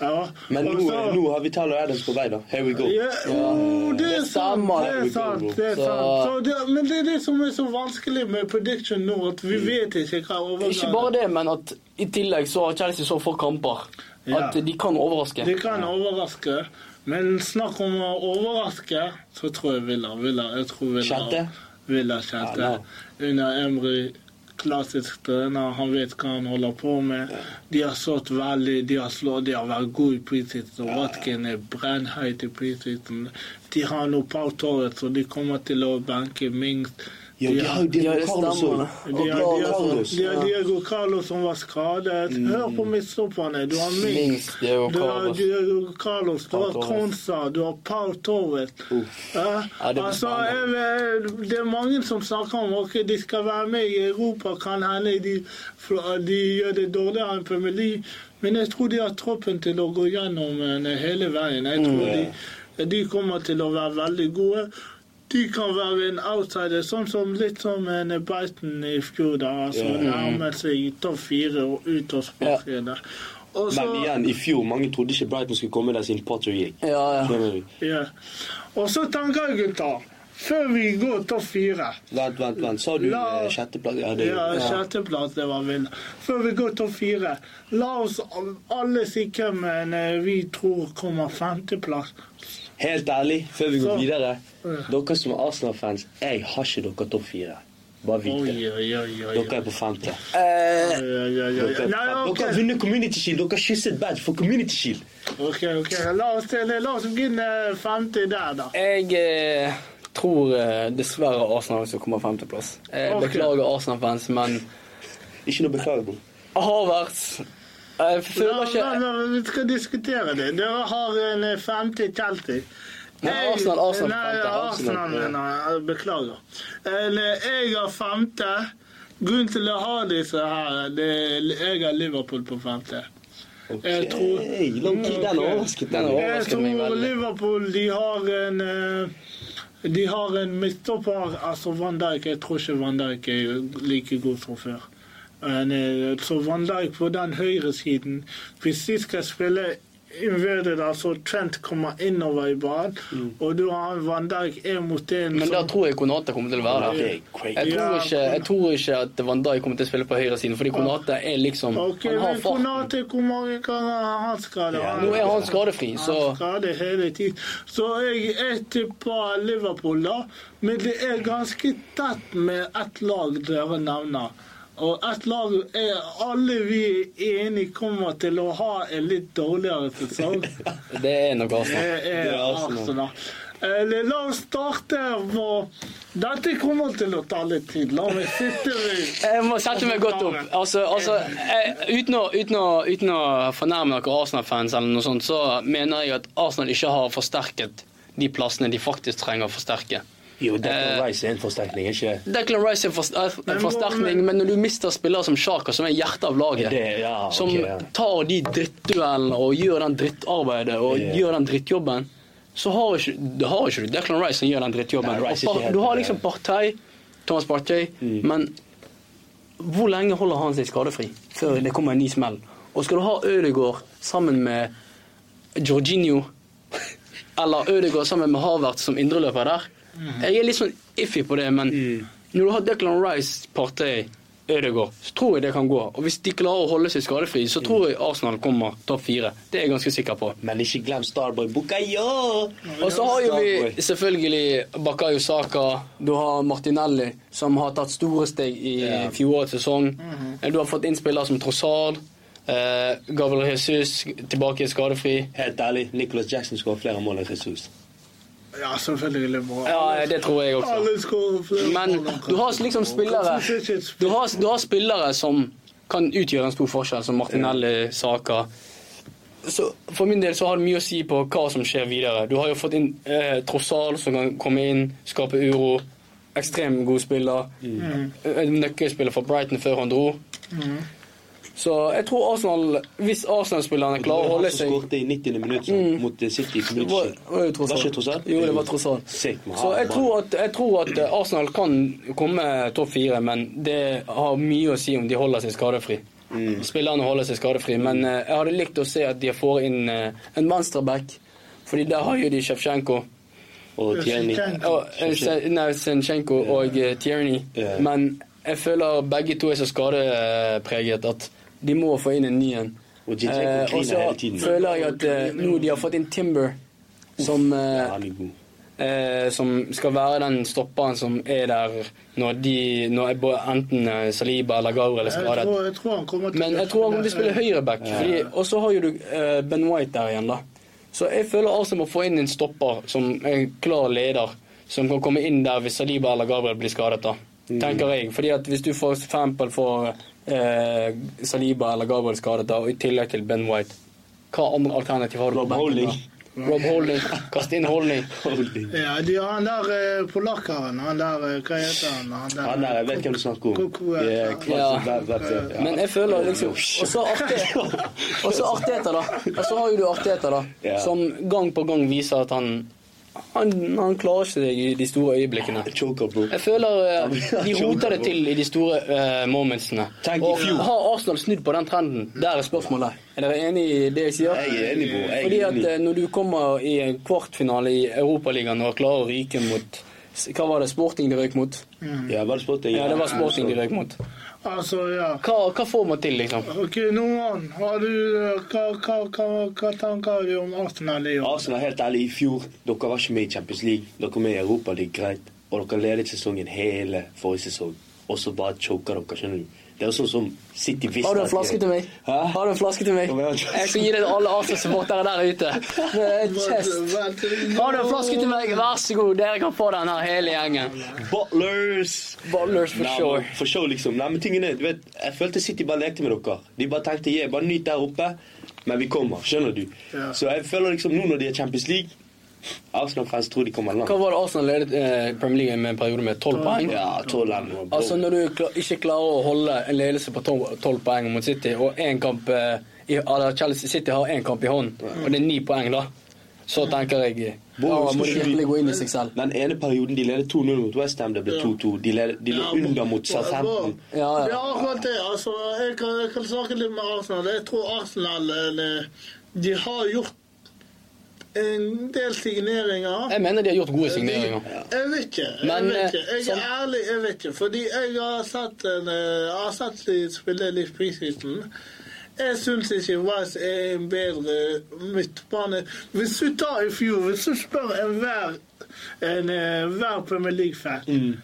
Ja. Men nå, så- nå har vi Tyler Adams på vei, da. Here we go. ja, oh, det er sant. Det er sant. Det er sant. Så det, men det er det som er så vanskelig med prediction nå, at vi vet ikke hva overgangen Ikke bare det, men at i tillegg så har Chelsea så få kamper. At de kan overraske. De kan overraske, men snakk om å overraske, så tror jeg Villa. Villa jeg tror Villa, Kjente? Villa kjente. Ja, Under Emry, klassisk trener, han vet hva han holder på med. De har slått veldig, de har slått, de har vært gode i preseason. Watkin er brennhøyt i preseason. De har noe Pau Torres, så de kommer til å benke Mings. Ja, de har jo Diego Carlos òg. De har, Carlos. Diego Carlos som var skadet. Hør på midtstopperne. Du har Mings, du har. Diego Carlos, du har Konsa, du har Paul det altså, det er mange som snakker om at de skal være med i Europa. Kan hende de, de gjør det dårligere enn Premier League. Men jeg tror de har troppen til å gå gjennom eh, hele veien. Jeg tror de, de kommer til å være veldig gode. De kan være en outsider, sånn som litt som en Brighton i fjor. da, altså Ja. nærmet seg topp fire og ut og sparke der. Men igjen, i fjor, mange trodde ikke Brighton skulle komme der siden Potter gikk. Ja, ja. Ja. Og så tenker jeg, gutter, før vi går topp fire Vent, vent, vent. Sa du La- eh, sjetteplass? Ja, det Ja, ja. sjetteplass, det var vinner. Før vi går topp fire, la oss alle si hvem eh, vi tror kommer femteplass. Helt ærlig, før vi går Så- videre. Dere som er Arsenal-fans, jeg har ikke dere topp fire. Bare vit det. Dere er på femte. Eh. Dere, har vunnet Community Shield. Dere har kysset badge for Community Shield. Ok, ok. La oss, la oss begynne femte der, da. jeg eh, tror eh, dessverre Arsenal som kommer femteplass. Beklager Arsenal-fans, men Ikke noe beklager, bro. Jeg føler ikke La- la- la- Vi skal diskutere det. Dere har en eh, femte Chelsea. Nei, Arsenal, Arsenal, Nei, Arsenal, jeg. Beklager. Eller, Jeg har femte. Grunnen til å ha disse her, det er jeg har Liverpool på femte. Jeg tror- Hey, den overrasket meg. veldig. Jeg tror. Liverpool de har en eh, De har en midtstopper, altså Van Dijk. Jeg tror ikke Van Dijk er like god som før. Eh, så Van Dijk på den høyresiden Hvis de skal spille inverted, altså Trent kommer innover i banen, og du har Van Dijk én mot én Men da tror jeg Konate kommer til å være der. Jeg tror, Ja, ikke, jeg tror ikke at Van Dijk kommer til å spille på høyresiden, fordi Konate er liksom Ok, Han har men farten. Konate, hvor mange ganger har han skadet? Ja, Nå er han skadefri, så Han skader hele tiden. Så jeg, jeg tipper Liverpool, da. Men det er ganske tett med ett lag dere nevner. Og ett lag er alle vi er enige kommer til å ha en litt dårligere sesong. det er nok Det Arsenal. er Det er Arsenal. Eh, La oss starte på Dette kommer til å ta litt tid. La meg sitte ved Jeg må sette meg godt opp. Altså, altså, jeg, uten, å, uten, å, uten å fornærme dere Arsenal-fans, eller noe sånt, så mener jeg at Arsenal ikke har forsterket de plassene de faktisk trenger å forsterke. Jo, Declan Eh, Rice er en forsterkning, ikke Declan Rice er en forsterkning, men når du mister spillere som Sjaka, som er hjertet av laget, det? Ja, som ja. tar de drittduellene og gjør den drittarbeidet og yeah. gjør den drittjobben, så har ikke, du har ikke du Declan Rice som gjør den drittjobben. Nei, du har liksom Partey, Thomas Partey, Mm. men hvor lenge holder han seg skadefri før det kommer en ny smell? Og skal du ha Ødegaard sammen med Jorginho, eller Ødegaard sammen med Havert som indreløper der? Jeg er litt sånn iffy på det, men når du har Declan Rice, Partey, Ødegaard, så tror jeg det kan gå. Og hvis de klarer å holde seg skadefri, så tror jeg Arsenal kommer topp fire. Det er jeg ganske sikker på. Men ikke glem Starboy Bukayo! Og så har jo vi selvfølgelig Bakayo Saka. Du har Martinelli, som har tatt store steg i yeah. fjorårets sesong. Du har fått innspillere som Trossard. Eh, Gabriel Jesus tilbake skadefri. Helt ærlig, Nicholas Jackson skårer flere mål enn Jesus. Ja, selvfølgelig. Ja, det tror jeg også. Alle skårer flere Men du har liksom spillere du har, du har spillere som kan utgjøre en stor forskjell, som Martinelli, Saka. Så For min del så har det mye å si på hva som skjer videre. Du har jo fått inn eh, Trossal, som kan komme inn, skape uro. Ekstremt god spiller. Mm. Nøkkelspiller for Brighton før han dro. Så jeg tror Arsenal, hvis Arsenal-spillerne klarer å holde Han seg skåret i 90. minutt mm. mot City. i det var. Ikke Trossard? Jo, det var Trossard. Så jeg tror, at, jeg tror at eh, Arsenal kan komme topp fire, men det har mye å si om de holder seg skadefri. Mm. Spillerne holder seg skadefri, men eh, jeg hadde likt å se at de får inn eh, en venstreback, fordi der har jo de Sjevtsjenko. Og Tierney. Og, Nei, Zinchenko og Tierney. Men jeg føler begge to er så skadepreget at de må få inn en ny en. Og Eh, og så føler jeg at eh, nå de har fått inn Timber, som eh, eh, som skal være den stopperen som er der når de når jeg enten Saliba eller Gabriel er Jeg skadet. tror, jeg tror han kommer til Men jeg tror han kommer til å spille høyreback. Ja. Og så har jo du eh, Ben White der igjen, da. Så jeg føler Arsenal må få inn en stopper som er en klar leder, som kan komme inn der hvis Saliba eller Gabriel blir skadet, da. Tenker jeg. Fordi at hvis du for eksempel får eh, Saliba eller Gabriel skadet, da, og i tillegg til Ben White, hva andre alternativ har du? Rob Holding. Rob Holding. Kast inn Holding. Holding. Ja, de har han der eh, polakkeren. Han der eh, Hva heter han? Han der, Han der, jeg vet hvem du snakker om. Koko, ja. Ja, hver- ja. Men jeg føler liksom Og så artigheter og så Arteta da. Og så har jo du Arteta, da. Ja. Som gang på gang viser at han han, han klarer ikke seg i de store øyeblikkene. Jeg føler eh, de roter det til i de store uh, momentsene. Og har Arsenal snudd på den trenden? Der er spørsmålet. Er dere enig i det jeg sier? Jeg er enig, bro. Jeg er Fordi at eh, når du kommer i en kvartfinale i Europaligaen og klarer å ryke mot Hva var det Sporting de røyk mot? Ja, var det Sporting? Ja, det var Sporting de røyk mot. Altså, ja. Hva, hva får man til, liksom? Ok, Noen, har du Hva, hva, hva, hva tanker har du om Arsenal i år? Arsenal, helt ærlig, i fjor dere var ikke med i Champions League. Dere var med i Europa League, greit. Og dere ledet sesongen hele forrige sesong. og så bare choker dere. skjønner du? Det er sånn som City visste Har du en flaske til meg? Hæ? Har du en flaske til meg? Jeg skal gi det til alle Arsenal-supportere der ute. Kjest. Har du en flaske til meg? Vær så god, dere kan få den her, hele gjengen. Butlers! Butlers for Nei, sure. For show, liksom. Nei, men tingen er, du vet, Jeg følte City bare lekte med dere. De bare tenkte yeah, bare nyt der oppe, men vi kommer. Skjønner du? Ja. Så jeg føler liksom nå når de er Champions League Arsenal-fans tror de kommer langt. Hva var det Arsenal ledet eh, Premier League med en periode med? 12 poeng? Ja, tolv land. Altså Når du ikke klarer å holde en ledelse på 12 poeng mot City, og en kamp eh, i, eller Chelsea City har én kamp i hånden, og det er ni poeng, da, så tenker jeg Bro, Da må de virkelig gå inn i seg selv. Den ene perioden de ledet 2-0 mot Westham, det ble 2-2. De, led, de lå under mot Southampton. Ja, Det er akkurat det. Altså, jeg, kan, jeg kan snakke litt med Arsenal. Jeg tror Arsenal eh, de har gjort en del signeringer. Jeg mener de har gjort gode signeringer. Jeg vet ikke. Jeg, Men, vet ikke. eh, jeg som- er ærlig, jeg vet ikke. Fordi jeg har sett, en, eh, jeg har sett de spille litt preseason. Jeg syns ikke Wise er en bedre midtbane. Hvis du tar i fjor, hvis du spør enhver en, eh, hver Premier League-fan Mm.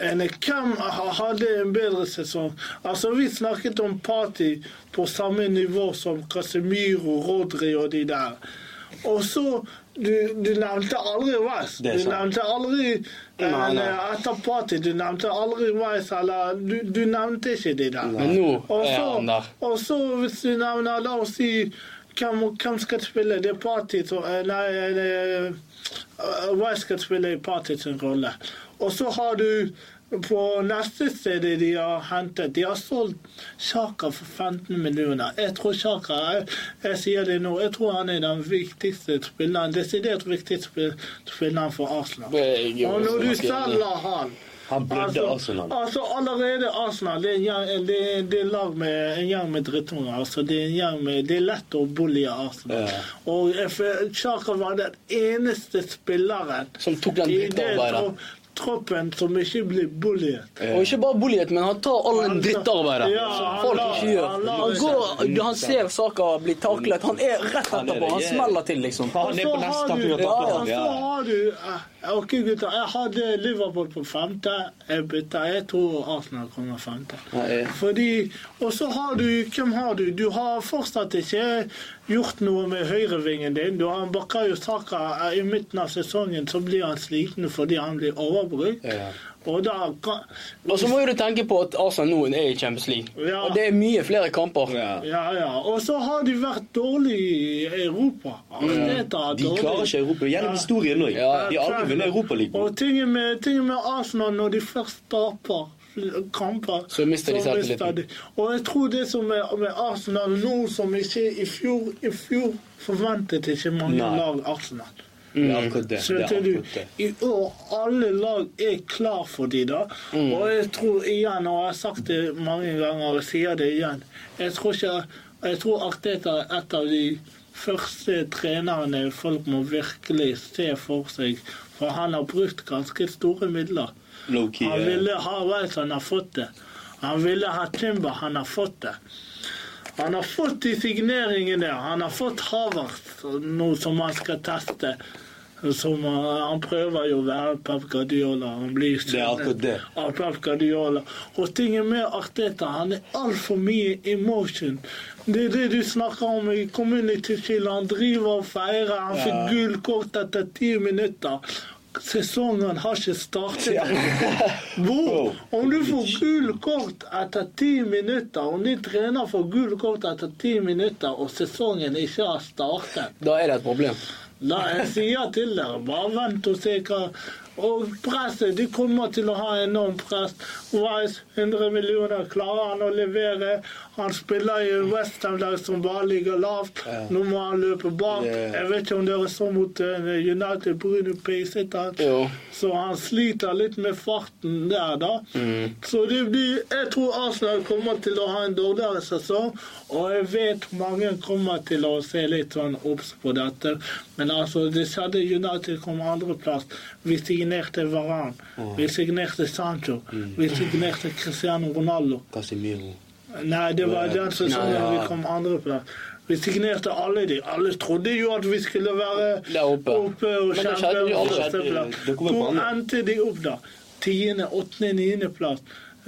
en, Hvem hadde en bedre sesong? Altså, Vi snakket om Party på samme nivå som Casemiro, Rodri og de der. Og så Du, du nevnte aldri West. Er Du nevnte aldri Nei, nei. etter Party. Du nevnte aldri West, eller du, du nevnte ikke de der. Men nå er han der. og så hvis du nevner, la oss si hvem, hvem skal spille? Det Party som eh, Nei, det, uh, skal spille i Party sin rolle. Og så har du på neste stedet de har hentet De har solgt Sjaka for 15 millioner. Jeg tror Sjaka jeg, jeg sier det nå, jeg tror han er den viktigste spilleren, desidert viktigste spilleren for Arsenal. Er Og når du selger han Han blødde Arsenal. Altså Allerede Arsenal det er en gjeng, det, det er lag med en gjeng med drittunger. Altså, det, er med, det er lett å bolige Arsenal. Ja. Og jeg var den eneste spilleren Som tok den tro- troppen som ikke blir bullyet. Og ikke bare bullyet, men han tar all den drittarbeidet Ja, som folk ikke gjør. han Han, går, han ser saker bli taklet. Han er rett er etterpå. Han smeller til, liksom. Han er på neste Og så har du eh, Ok, gutter. Jeg hadde Liverpool på femte. Jeg bytta. Jeg tror Arsenal kommer femte. Fordi Og så har du Hvem har du? Du har fortsatt ikke gjort noe med høyrevingen din. Du har Bakayo Saka i midten av sesongen, så blir han sliten fordi han blir overbrukt. Ja. Og da kan Og så må jo du tenke på at Arsenal nå er i Champions League. Ja. Og det er mye flere kamper. Ja. Ja, ja. Og så har de vært dårlige i Europa. Arteta De dårlig. klarer ikke Europa. Gjennom historien òg. Ja. De har aldri vunnet Europaligaen. Og tingen med, tingen med Arsenal, når de først taper kamper Så mister de selvtilliten. Og jeg tror det som er med Arsenal nå, som ikke i fjor I fjor forventet ikke mange Nei. lag Arsenal. Det er akkurat det. det, er akkurat det. I år alle lag er klar for de da. Mm. Og jeg tror igjen, og jeg har sagt det mange ganger og sier det igjen Jeg tror ikke Jeg tror Arteta er et av de første trenerne folk må virkelig se for seg. For han har brukt ganske store midler. Han ville ha Rice, han har fått det. Han ville ha Timber, han har fått det. Han har fått de signeringene. Han har fått Havert, noe som han skal teste. Som Han prøver jo å være Pep Guardiola. Han blir Det er akkurat det. av Pep Guardiola. Og tingen med Arteta, han er altfor mye emotion. Det er det du snakker om i Community Shield. Han driver og feirer. Han fikk Ja. gult kort etter ti minutter. Sesongen har ikke startet. Hvor? Om du får gul kort etter ti minutter, om din trener får gul kort etter ti minutter, og sesongen ikke har startet Da er det et problem. Da jeg sier til dere, bare vent og se hva Og presset, de kommer til å ha enormt press. Wise, 100 millioner, klarer han å levere? Han spiller i en Westham-lag som bare ligger lavt. Nå må han løpe bak. Jeg vet ikke om dere så mot eh, United, Bruno pacet han. Så han sliter litt med farten der, da. Så det blir Jeg tror Arsenal kommer til å ha en dårligere sesong, og jeg vet mange kommer til å se litt sånn obs på dette. Men altså, det skjedde United kom andreplass. Vi signerte Varan. Vi signerte Sancho. Vi signerte Cristiano Ronaldo. Casemiro. Nei, det var den sesongen Nei, ja. vi kom andreplass. Vi signerte alle de. Alle trodde jo at vi skulle være oppe. oppe. og kjempe Hvor endte de opp, da? tiende, åttende, niendeplass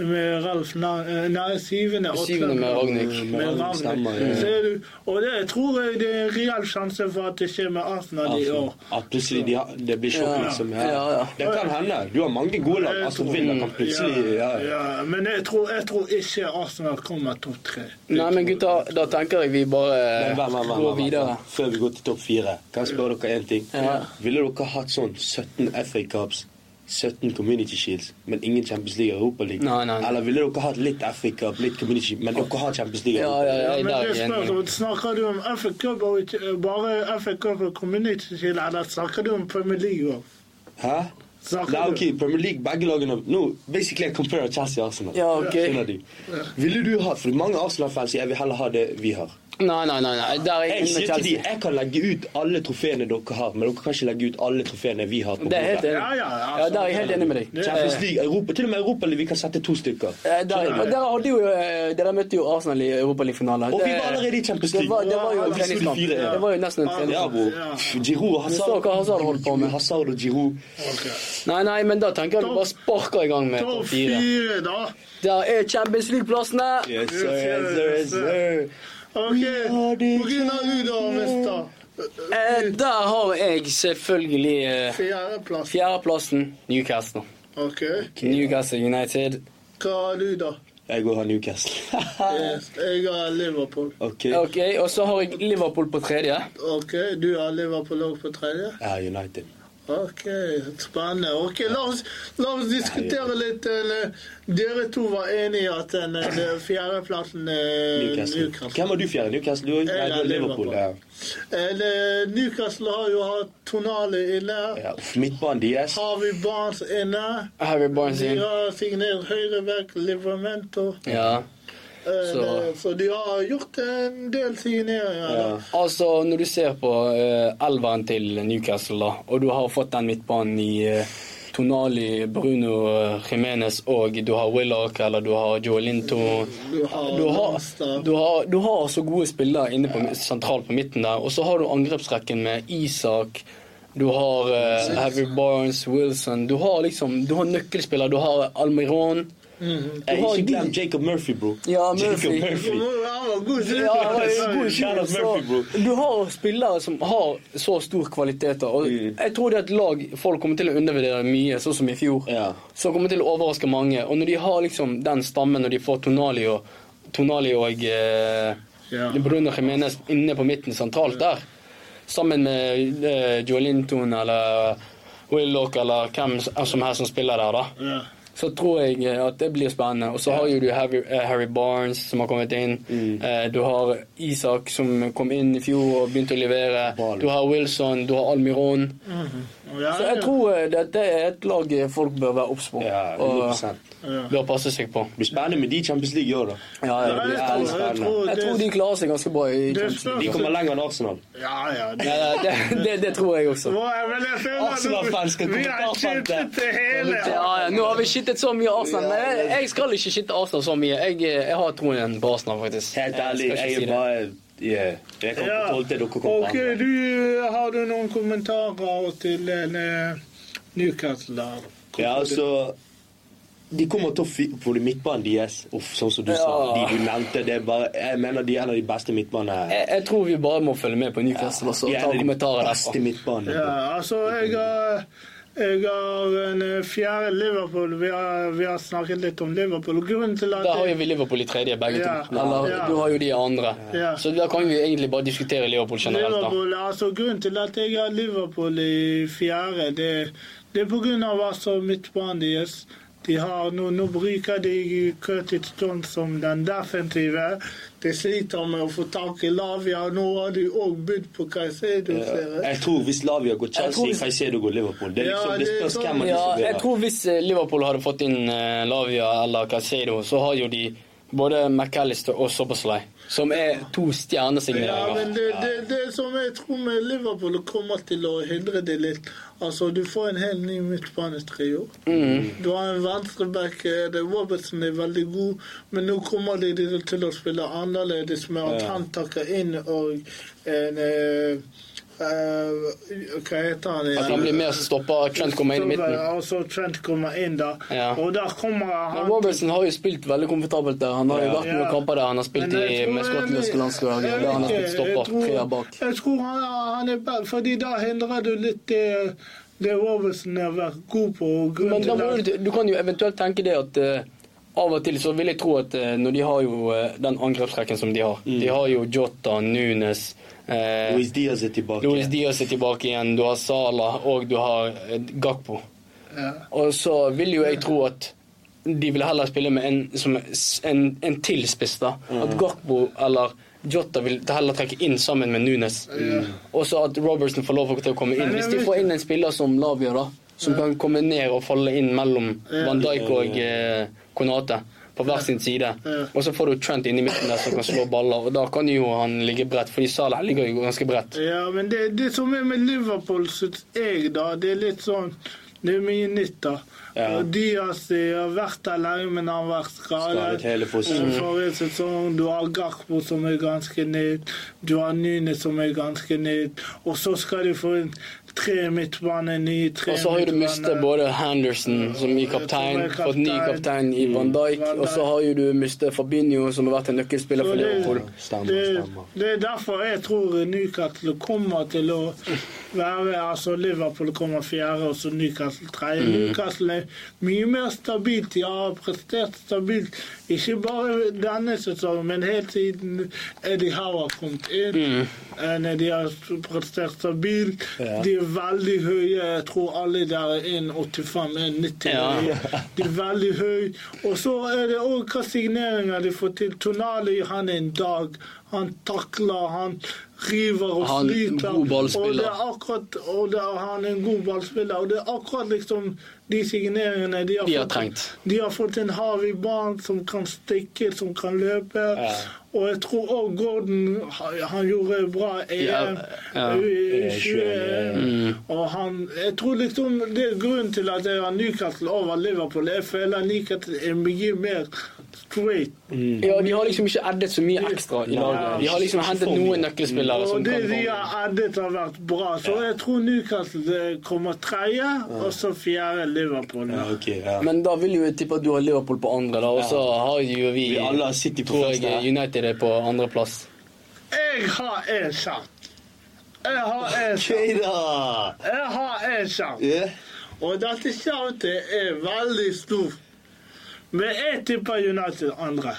med Ralf Na- eh, Nei, syvende, Syvende med Ragnhild. Med Ragnhild. Stemmer, ja. Ser du? Og det tror det er en reell sjanse for at det skjer med Arsenal i år. At plutselig de har, det blir sjokk, Ja. liksom. Ja, ja. Det kan hende. Du har mange gode lag. Jeg Aston Villa kan plutselig ja. ja, Men jeg tror, jeg tror ikke Arsenal kommer topp tre. Nei, men gutta, da tenker jeg vi bare går videre. Før vi går til topp fire, kan jeg spørre dere én ting? Ja. Ville dere hatt sånn 17 FA Cups, 17 Community Shields, men ingen Champions League og Europa League? Nei, nei. Eller ville dere hatt litt FA Cup, litt Community Shield, men dere har Champions League? Ja, ja, ja, Ja, men det spørs om Snakker du om FA Cup og bare FA Cup og Community Shield, eller snakker du om Premier League òg? Hæ? Snakker Nei, ok, Premier League, begge lagene Nå, basically jeg comparer Chelsea og Arsenal. Ja, ok. Skjønner du? Ville du hatt, for mange Arsenal-fans jeg vil heller ha det vi har. Nei, nei, nei. nei. Der er jeg sier til de, jeg kan legge ut alle trofeene dere har, men dere kan ikke legge ut alle trofeene vi har. på Det er helt enig. Ja, ja, Ja, der er jeg helt enig med deg. Champions League, Europa, til og med Europa League, vi kan sette to stykker. Eh, Der, og dere hadde jo, eh, dere møtte jo Arsenal i Europaligafinalen. Og vi var allerede i Champions Det League. var, det var jo en treningskamp. fire, ja. Det var jo nesten en Ja, treningskamp. Ja. Giroud og Hazard. Så hva Hazard holdt på med. Hazard og Giroud. Okay. Nei, nei, men da tenker jeg du bare sparker i gang med Topp fire. fire, da. Der er Champions League-plassene! Yes, sir, yes, sir, yes, sir. Ok, begynner du da, mister. Eh, der har jeg selvfølgelig eh, Fjerdeplass. fjerdeplassen Newcastle. Ok. Newcastle United. Hva har du, da? Jeg går har Newcastle. Yes, jeg har Liverpool. ok. Ok, Og så har jeg Liverpool på tredje. Ok, du har Liverpool òg på tredje? Ja, United. Ok, spennende. Ok, La oss, la oss diskutere litt. Dere to var enige i at den eh, den fjerdeplassen er Newcastle. Newcastle. Hvem har du fjerde? Newcastle? Du, nei, Jeg du Liverpool. Liverpool. Ja. Newcastle har jo hatt Tonale inne. Ja. Midtbanen deres. Harvey Barnes inne. Harvey Barnes inne. De har signert høyreback Livermento. Ja. Eh, Så- Så de har gjort en del signeringer. Ja. Altså, når du ser på uh, elveren til Newcastle, da, og du har fått den midtbanen i uh, Tonali, Bruno Jimenez og du har Willoch eller du har Joe Linto Du har du har, du, har, du har så gode spillere inne på, sentralt på midten der. Og så har du angrepsrekken med Isak, du har uh, Harry Barnes, Wilson Du har liksom, du har nøkkelspillere. Du har Almiron. Mhm. Hey, Du har ikke de- Jacob Murphy, bro. Ja, Jacob Murphy. Murphy. Han var god. Ja, han var jo god i Shout out skjul, Murphy, Du har spillere som har så stor kvalitet. Og Mm. jeg tror det er et lag folk kommer til å undervurdere mye, sånn som i fjor. Ja. Som kommer til å overraske mange. Og når de har liksom den stammen, når de får Tonali og, Tonali og eh, Ja. Bruno Jimenez inne på midten sentralt der, sammen med eh, Joelinton eller Willoch eller hvem som helst som spiller der, da Ja. Så tror jeg eh, at det blir spennende. Og så har jo du Harry, eh, Harry Barnes som har kommet inn. Mm. Eh, Du har Isak som kom inn i fjor og begynte å levere. Ball. Du har Wilson, du har Almiron. Ja, Så jeg tror dette er et lag folk bør være obs på Ja, og 100%. ja. bør passe seg på. Det blir spennende med de i Champions League i år, da. Ja, ja, det- jeg tror- jeg spennende. tror jeg tror de klarer seg ganske bra i Champions League. De kommer lenger enn Arsenal. Ja, ja. Det, det, det, det tror jeg også. Arsenal-fans skal Vi har Arsenal. til hele. Ja, ja, nå har vi skittet så mye Arsenal, men jeg, jeg skal ikke skitte Arsenal så mye. Jeg, jeg har troen på Arsenal, faktisk. Helt ærlig, jeg, jeg er bare yeah. Jeg kommer på tolvte, dere kommer på du, har du noen kommentarer til eh, Newcastle? Ja, altså De kommer til å på de midtbanen deres. Uff, sånn som du sa. De du nevnte, det er bare Jeg mener de er en av de beste midtbanene. Jeg, jeg tror vi bare må følge med på Newcastle og så er ta av kommentarer derfra. Ja, altså, jeg har jeg har en eh, fjerde Liverpool. Vi har, vi har snakket litt om Liverpool. og Grunnen til at Da har jo vi Liverpool i tredje, begge Ja, to. Eller ja. du har jo de andre. Ja. Så da kan vi egentlig bare diskutere Liverpool generelt, da. Liverpool, altså Grunnen til at jeg har Liverpool i fjerde, det, det er pga. altså midtbanen deres. De har, nå, nå bruker de Curtis Jones som den defensive. De sliter med å få tak i Lavia. Nå har de òg budt på Caicedo. Ja. jeg. Tror hvis Lavia går Chelsea, hvis- Caicedo går Liverpool. Det, er Ja, liksom, det det er spørs sånn- hvem av de Ja, som jeg tror hvis Liverpool hadde fått inn eh, Lavia eller Caicedo, så har jo de både McAllister og Sobersley, som er to Ja, men stjernesigneringer. det, det, det som jeg tror med Liverpool kommer til å hindre det litt Altså, du får en helt ny midtbanetrio. Mm. Du har en venstreback, eh, Robertson er veldig god, men nå kommer de til å spille annerledes med at han takker inn og en, eh, Hva heter han At han blir mer stopper, Trent kommer inn i midten. Og så Trent kommer inn da. Ja. Og da kommer Men han Robertson har jo spilt veldig komfortabelt der. Han har jo Ja. vært noen Ja. kamper der han har spilt i med skotlandske landslag. Der han har blitt spilt tre stopper, treer bak. Jeg tror han, han er bedre, fordi da hindrer du litt det, det Robertson har vært god på. og Men da må du, du kan jo eventuelt tenke det at eh, av og til så vil jeg tro at eh, når de har jo eh, den angrepsrekken som de har De har jo Jota, Nunes eh, Luis Diaz er tilbake. Luis Diaz er tilbake igjen, du har Salah og du har eh, Gakpo. ja. Og så vil jo jeg tro at de vil heller spille med en, som en, en til spiss. da. At Gakpo eller Jota vil heller trekke inn sammen med Nunes. Og så at Robertson får lov til å komme inn. Hvis de får inn en spiller som Lavia, da, som kan komme ned og falle inn mellom Van Dijk og eh, Konate på hver sin side. Og så får du Trent inn i midten der som kan slå baller, og da kan jo han ligge bredt, fordi Salah ligger jo ganske bredt. Ja, men det, det som er med Liverpool, syns jeg, da, det er litt sånn Det er mye nytt, da. Ja. Og Diaz har vært der lenge, men han har vært Skadet forrige sesong du har Garpo, som er ganske nytt, du har Nune, som er ganske nytt, og så skal de få inn tre midtbane, nye tre Og så har du mistet både Henderson, som ny kaptein, er fått ny kaptein. i Van Dijk, og så har du mistet Fabinho, som har vært en nøkkelspiller for Liverpool. Stemmer, det, det er derfor jeg tror Newcastle kommer til å være Altså Liverpool kommer fjerde, og så Newcastle tredje. Mm. Newcastle er mye mer stabilt. De har prestert stabilt, ikke bare denne sesongen, men helt siden Eddie Howe har kommet inn. Mm. De har prestert stabilt. Ja. De er veldig høye. Jeg tror alle der er 1,85-1,90. Ja. De er veldig høye. Og så er det òg hva signeringer de får til. Tonali han er en dag. Han takler, han river og Han er en sliter. god ballspiller. Og, det er akkurat, og det er, han er en god ballspiller. Og det er akkurat liksom de signeringene de har, De har fått. trengt. De har fått en Harvey Barnes som kan stikke, som kan løpe. Ja. Og jeg tror òg Gordon han- gjorde bra EM Ja, ja. i Eh, 20. Og han, jeg tror liksom det er grunnen til at jeg har Newcastle over Liverpool. Jeg føler Newcastle er mye mer straight. Ja, de har liksom ikke addet så mye ekstra i laget. De har liksom hentet noen nøkkelspillere Og det de har addet, har vært bra. Så jeg tror Newcastle eh, kommer tredje, og så fjerde Liverpool. Ja, okay, ja. Men da vil jo jeg tippe at du har Liverpool på andre, da, og så har jo vi Vi alle City på tror jeg United er på andreplass. Jeg har shout. Jeg har en Ok, shout. da! Jeg har en shout. Og dette shoutet er veldig stort. Men jeg tipper United andre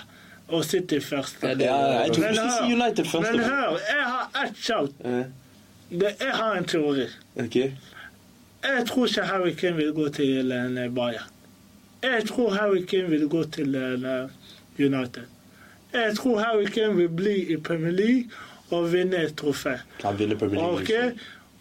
og City første. Ja, jeg tror Men vi skal si United først. Men hør, jeg har ett shout. Ja, jeg har en teori. Jeg tror ikke Harry Kane vil gå til en Bayern. Jeg tror Harry Kane vil gå til eh, United. Jeg tror Harry Kane vil bli i Premier League og vinne et trofé. Han vinner Premier League. Ok?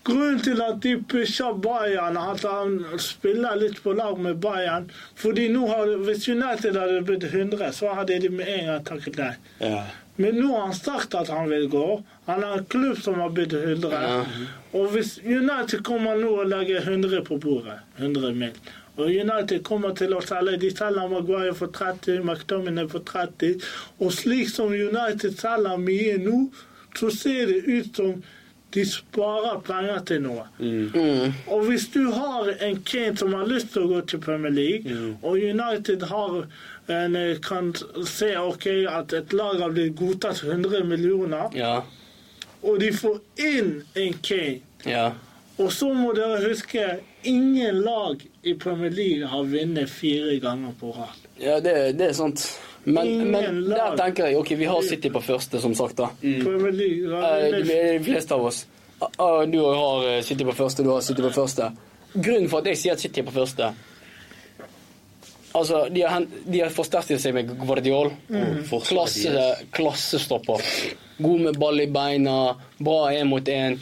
Grunnen til at de pusher Bayern, at han spiller litt på lag med Bayern fordi nå har, Hvis United hadde blitt 100, så hadde de med en gang takket nei. Ja. Men nå har han sagt at han vil gå. Han har en klubb som har blitt 100. Ja. Og hvis United kommer nå og legger 100 på bordet, 100 mil, og United kommer til å selge De selger Maguire for 30, McDominay for 30. Og slik som United selger mye nå, så ser det ut som de sparer penger til noe. Mm. Og hvis du har en Kane som har lyst til å gå til Premier League, og United har en, eh, kan se okay, at et lag har blitt godtatt 100 millioner, Ja. og de får inn en Kane Ja. Og så må dere huske ingen lag i Premier League har vunnet fire ganger på rad. ja det, det er sant. Men, men der tenker jeg ok, vi har City på første, som sagt. da. Har Eh, De fleste av oss. Ah, Du har eh, City på første, du har City på første. Grunnen for at jeg sier at City er på første Altså, De har, de har forsterket seg med Guardiol. Klasse, klassestopper. God med ball i beina, bra én mot én.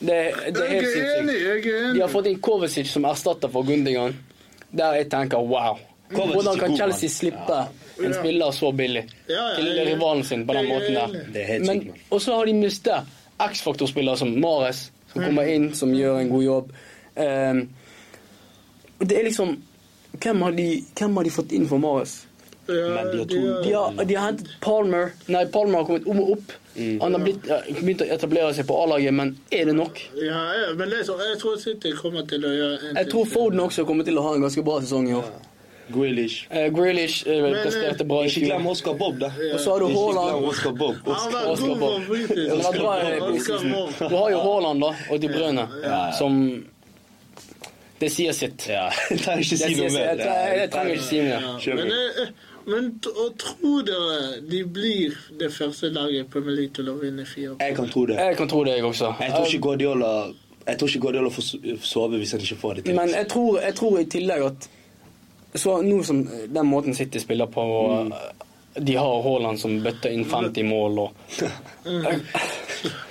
Det, det er helt sinnssykt. De har fått inn Kovacic som erstatter for Gundigan. Der jeg tenker wow. Hvordan kan Chelsea slippe slippe en spiller så billig Ja, ja, til rivalen sin på den måten der? er Men, og så har de mistet X-faktor-spillere som Mares, som kommer inn, som gjør en god jobb. Ehm, det er liksom hvem har, de, hvem har de fått inn for Mares? Ja, Men de har to De har, de har hentet Palmer. Nei, Palmer har kommet om og opp. Mm. Han har blitt, eh, begynt å etablere seg på A-laget, men er det nok? Ja, ja, men det er så, jeg tror City kommer til å gjøre en Jeg tror Foden også kommer til å ha en ganske bra sesong i år. Grealish. Eh, Grealish eh, Men, eh, presterte bra i Ikke glem. Oscar Bob, da. Og så har du Ikke glem Haaland. Oscar Bob. Han Oscar. var Oscar god Bob. for British. Ja, det var bra i preseason. Bob. Du har jo Haaland da, og De Bruyne, som Det sier sitt. Ja, jeg trenger ikke Det si sier noe sitt. Jeg, mer. jeg, jeg trenger ikke si mer. Ja, Kjør men, eh, men t- og tror dere de blir det første laget i Premier League til å vinne fire? Jeg kan tro det. Jeg kan tro det, jeg også. Jeg tror ikke Guardiola jeg tror ikke Guardiola får so- sove hvis han ikke får det til. Men jeg tror, jeg tror i tillegg at så nå som den måten City spiller på Mm. De har Haaland som bøtter inn 50 mål og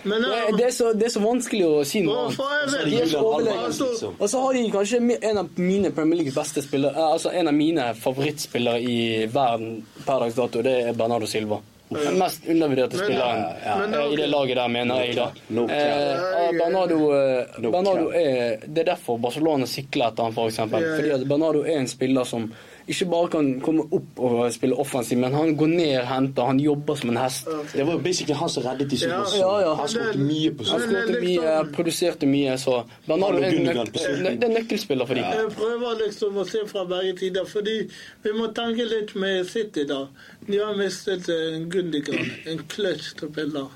Men, det, eh, det, er så, det er så vanskelig å si noe annet. vet- De så Julian overlegne. Alvarez, liksom. Og så har de kanskje en av mine Premier Leagues beste spillere eh, Altså en av mine favorittspillere i verden per dags dato, det er Bernardo Silva. Den mest undervurderte spilleren ja. eh, i det laget der, mener jeg. da. No. Eh, Bernardo, eh, Bernardo er, Det er derfor Barcelona sikler etter han for eksempel. Fordi at Bernardo er en spiller som ikke bare kan komme opp og spille offensiv, men han går ned, henter, han jobber som en hest. Det var jo basically han som reddet de Ja, ja, ja. Han skåret mye på Han skåret mye, liksom- produserte mye, så Bernardo er en er nøkkelspiller for dem. Jeg prøver liksom å se fra begge tider, fordi vi må tenke litt med City, da. De har mistet en Gundigan, en clutch-spiller.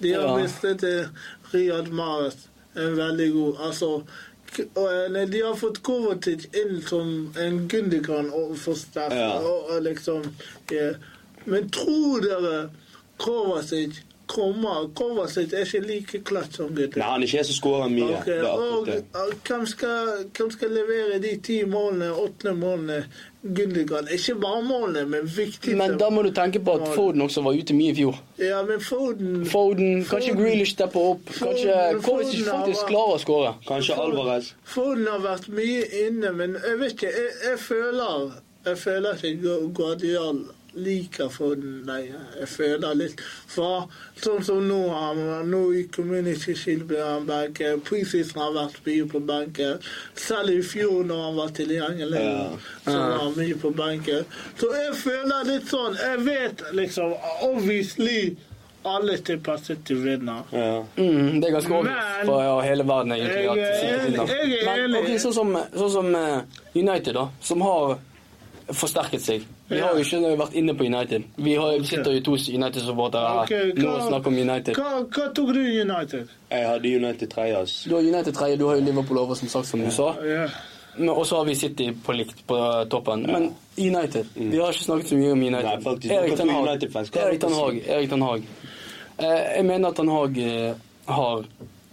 De har Ja. mistet eh, Riyad Mahrez, en veldig god Altså, eh, nei, de har fått Kovacic inn som en Gundigan og forsterker. Ja. Og, og liksom ja. Men tror dere Kovacic kommer Kovacic er ikke like klatt som Gundigan? Nei, han er ikke så skåra mye. Okay. Og hvem skal, hvem skal levere de ti målene, åttende målene Gundergan. Ikke bare målene, men viktige Men da må du tenke på at Foden også var ute mye i fjor. Ja, men Foden Foden, kanskje Grealish stepper opp. Kanskje Foden- Kovacic faktisk klarer å skåre. Kanskje Alvarez. Foden har vært mye inne, men jeg vet ikke. Jeg, jeg føler Jeg føler ikke Gu- Guardiol liker for lenger. Jeg føler litt For sånn som nå, han, nå i Community Shield ble han benken. Preseason har vært mye på benken. Selv i fjor når han var tilgjengelig, Ja. så var han mye på benken. Så jeg føler litt sånn Jeg vet liksom Obviously alle tipper City vinner. Ja. Mm, det er ganske obvious for ja, hele verden egentlig. Jeg at er City enig, vinner. er Men okay, ok, sånn som, sånn som eh, United, da, som har forsterket seg. Vi har jo ikke vært inne på United. Vi, har, vi sitter jo to United-supportere her Ok, nå og snakker om United. hva, hva tok du i United? Jeg hadde United 3. Altså. Du har United 3, du har jo Liverpool over, som sagt, som du sa. Ja. Og så har vi City på likt på toppen. Men United Vi har ikke snakket så mye om United. Nei, faktisk. Erik Ten Hag. Erik Ten Hag. Erik Ten Hag. Eh, Jeg mener at Ten Hag eh, har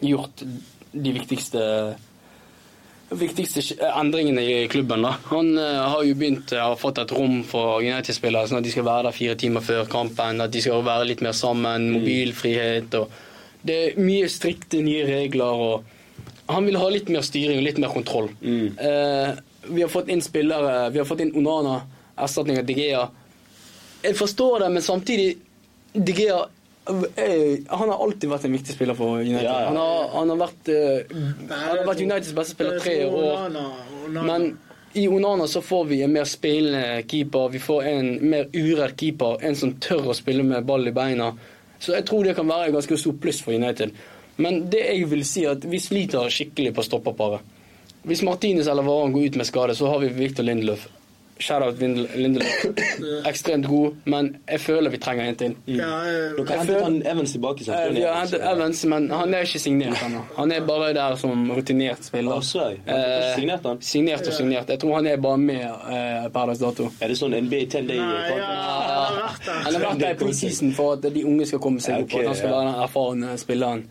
gjort de viktigste viktigste sk- endringene i klubben. da. Han eh, har jo begynt å ha fått et rom for United-spillere, sånn at de skal være der fire timer før kampen. At de skal være litt mer sammen. Mobilfrihet og Det er mye strikte nye regler. og Han vil ha litt mer styring og litt mer kontroll. Mm. Eh, vi har fått inn spillere. Vi har fått inn Onana, erstatning av Digea. Jeg forstår det, men samtidig Digea eh, han har alltid vært en viktig spiller for United. Ja, ja. Han, har, han har vært eh, Han har vært Uniteds beste spiller tre år. Men i Onana så får vi en mer spillende keeper. Vi får en mer uredd keeper. En som tør å spille med ball i beina. Så jeg tror det kan være et ganske stort pluss for United. Men det jeg vil si er at vi sliter skikkelig på stopperparet. Hvis Martinez eller Varan går ut med skade, så har vi Victor Lindelöf. Shout-out Ekstremt god, men jeg føler vi trenger en til. ja, eh, Dere hentet han Evans tilbake. sant? Eh, Vi har hentet Evans, men han er ikke signert ennå. Han er bare der som rutinert spiller. Å, så jeg. Har Eh, signert han? Signert og signert. Jeg tror han er bare med eh, per dags dato. Er det sånn NBA 10 day? Nei, ja, han har vært der. I preseason for at de unge skal komme seg opp, og at han skal være den erfarne spilleren.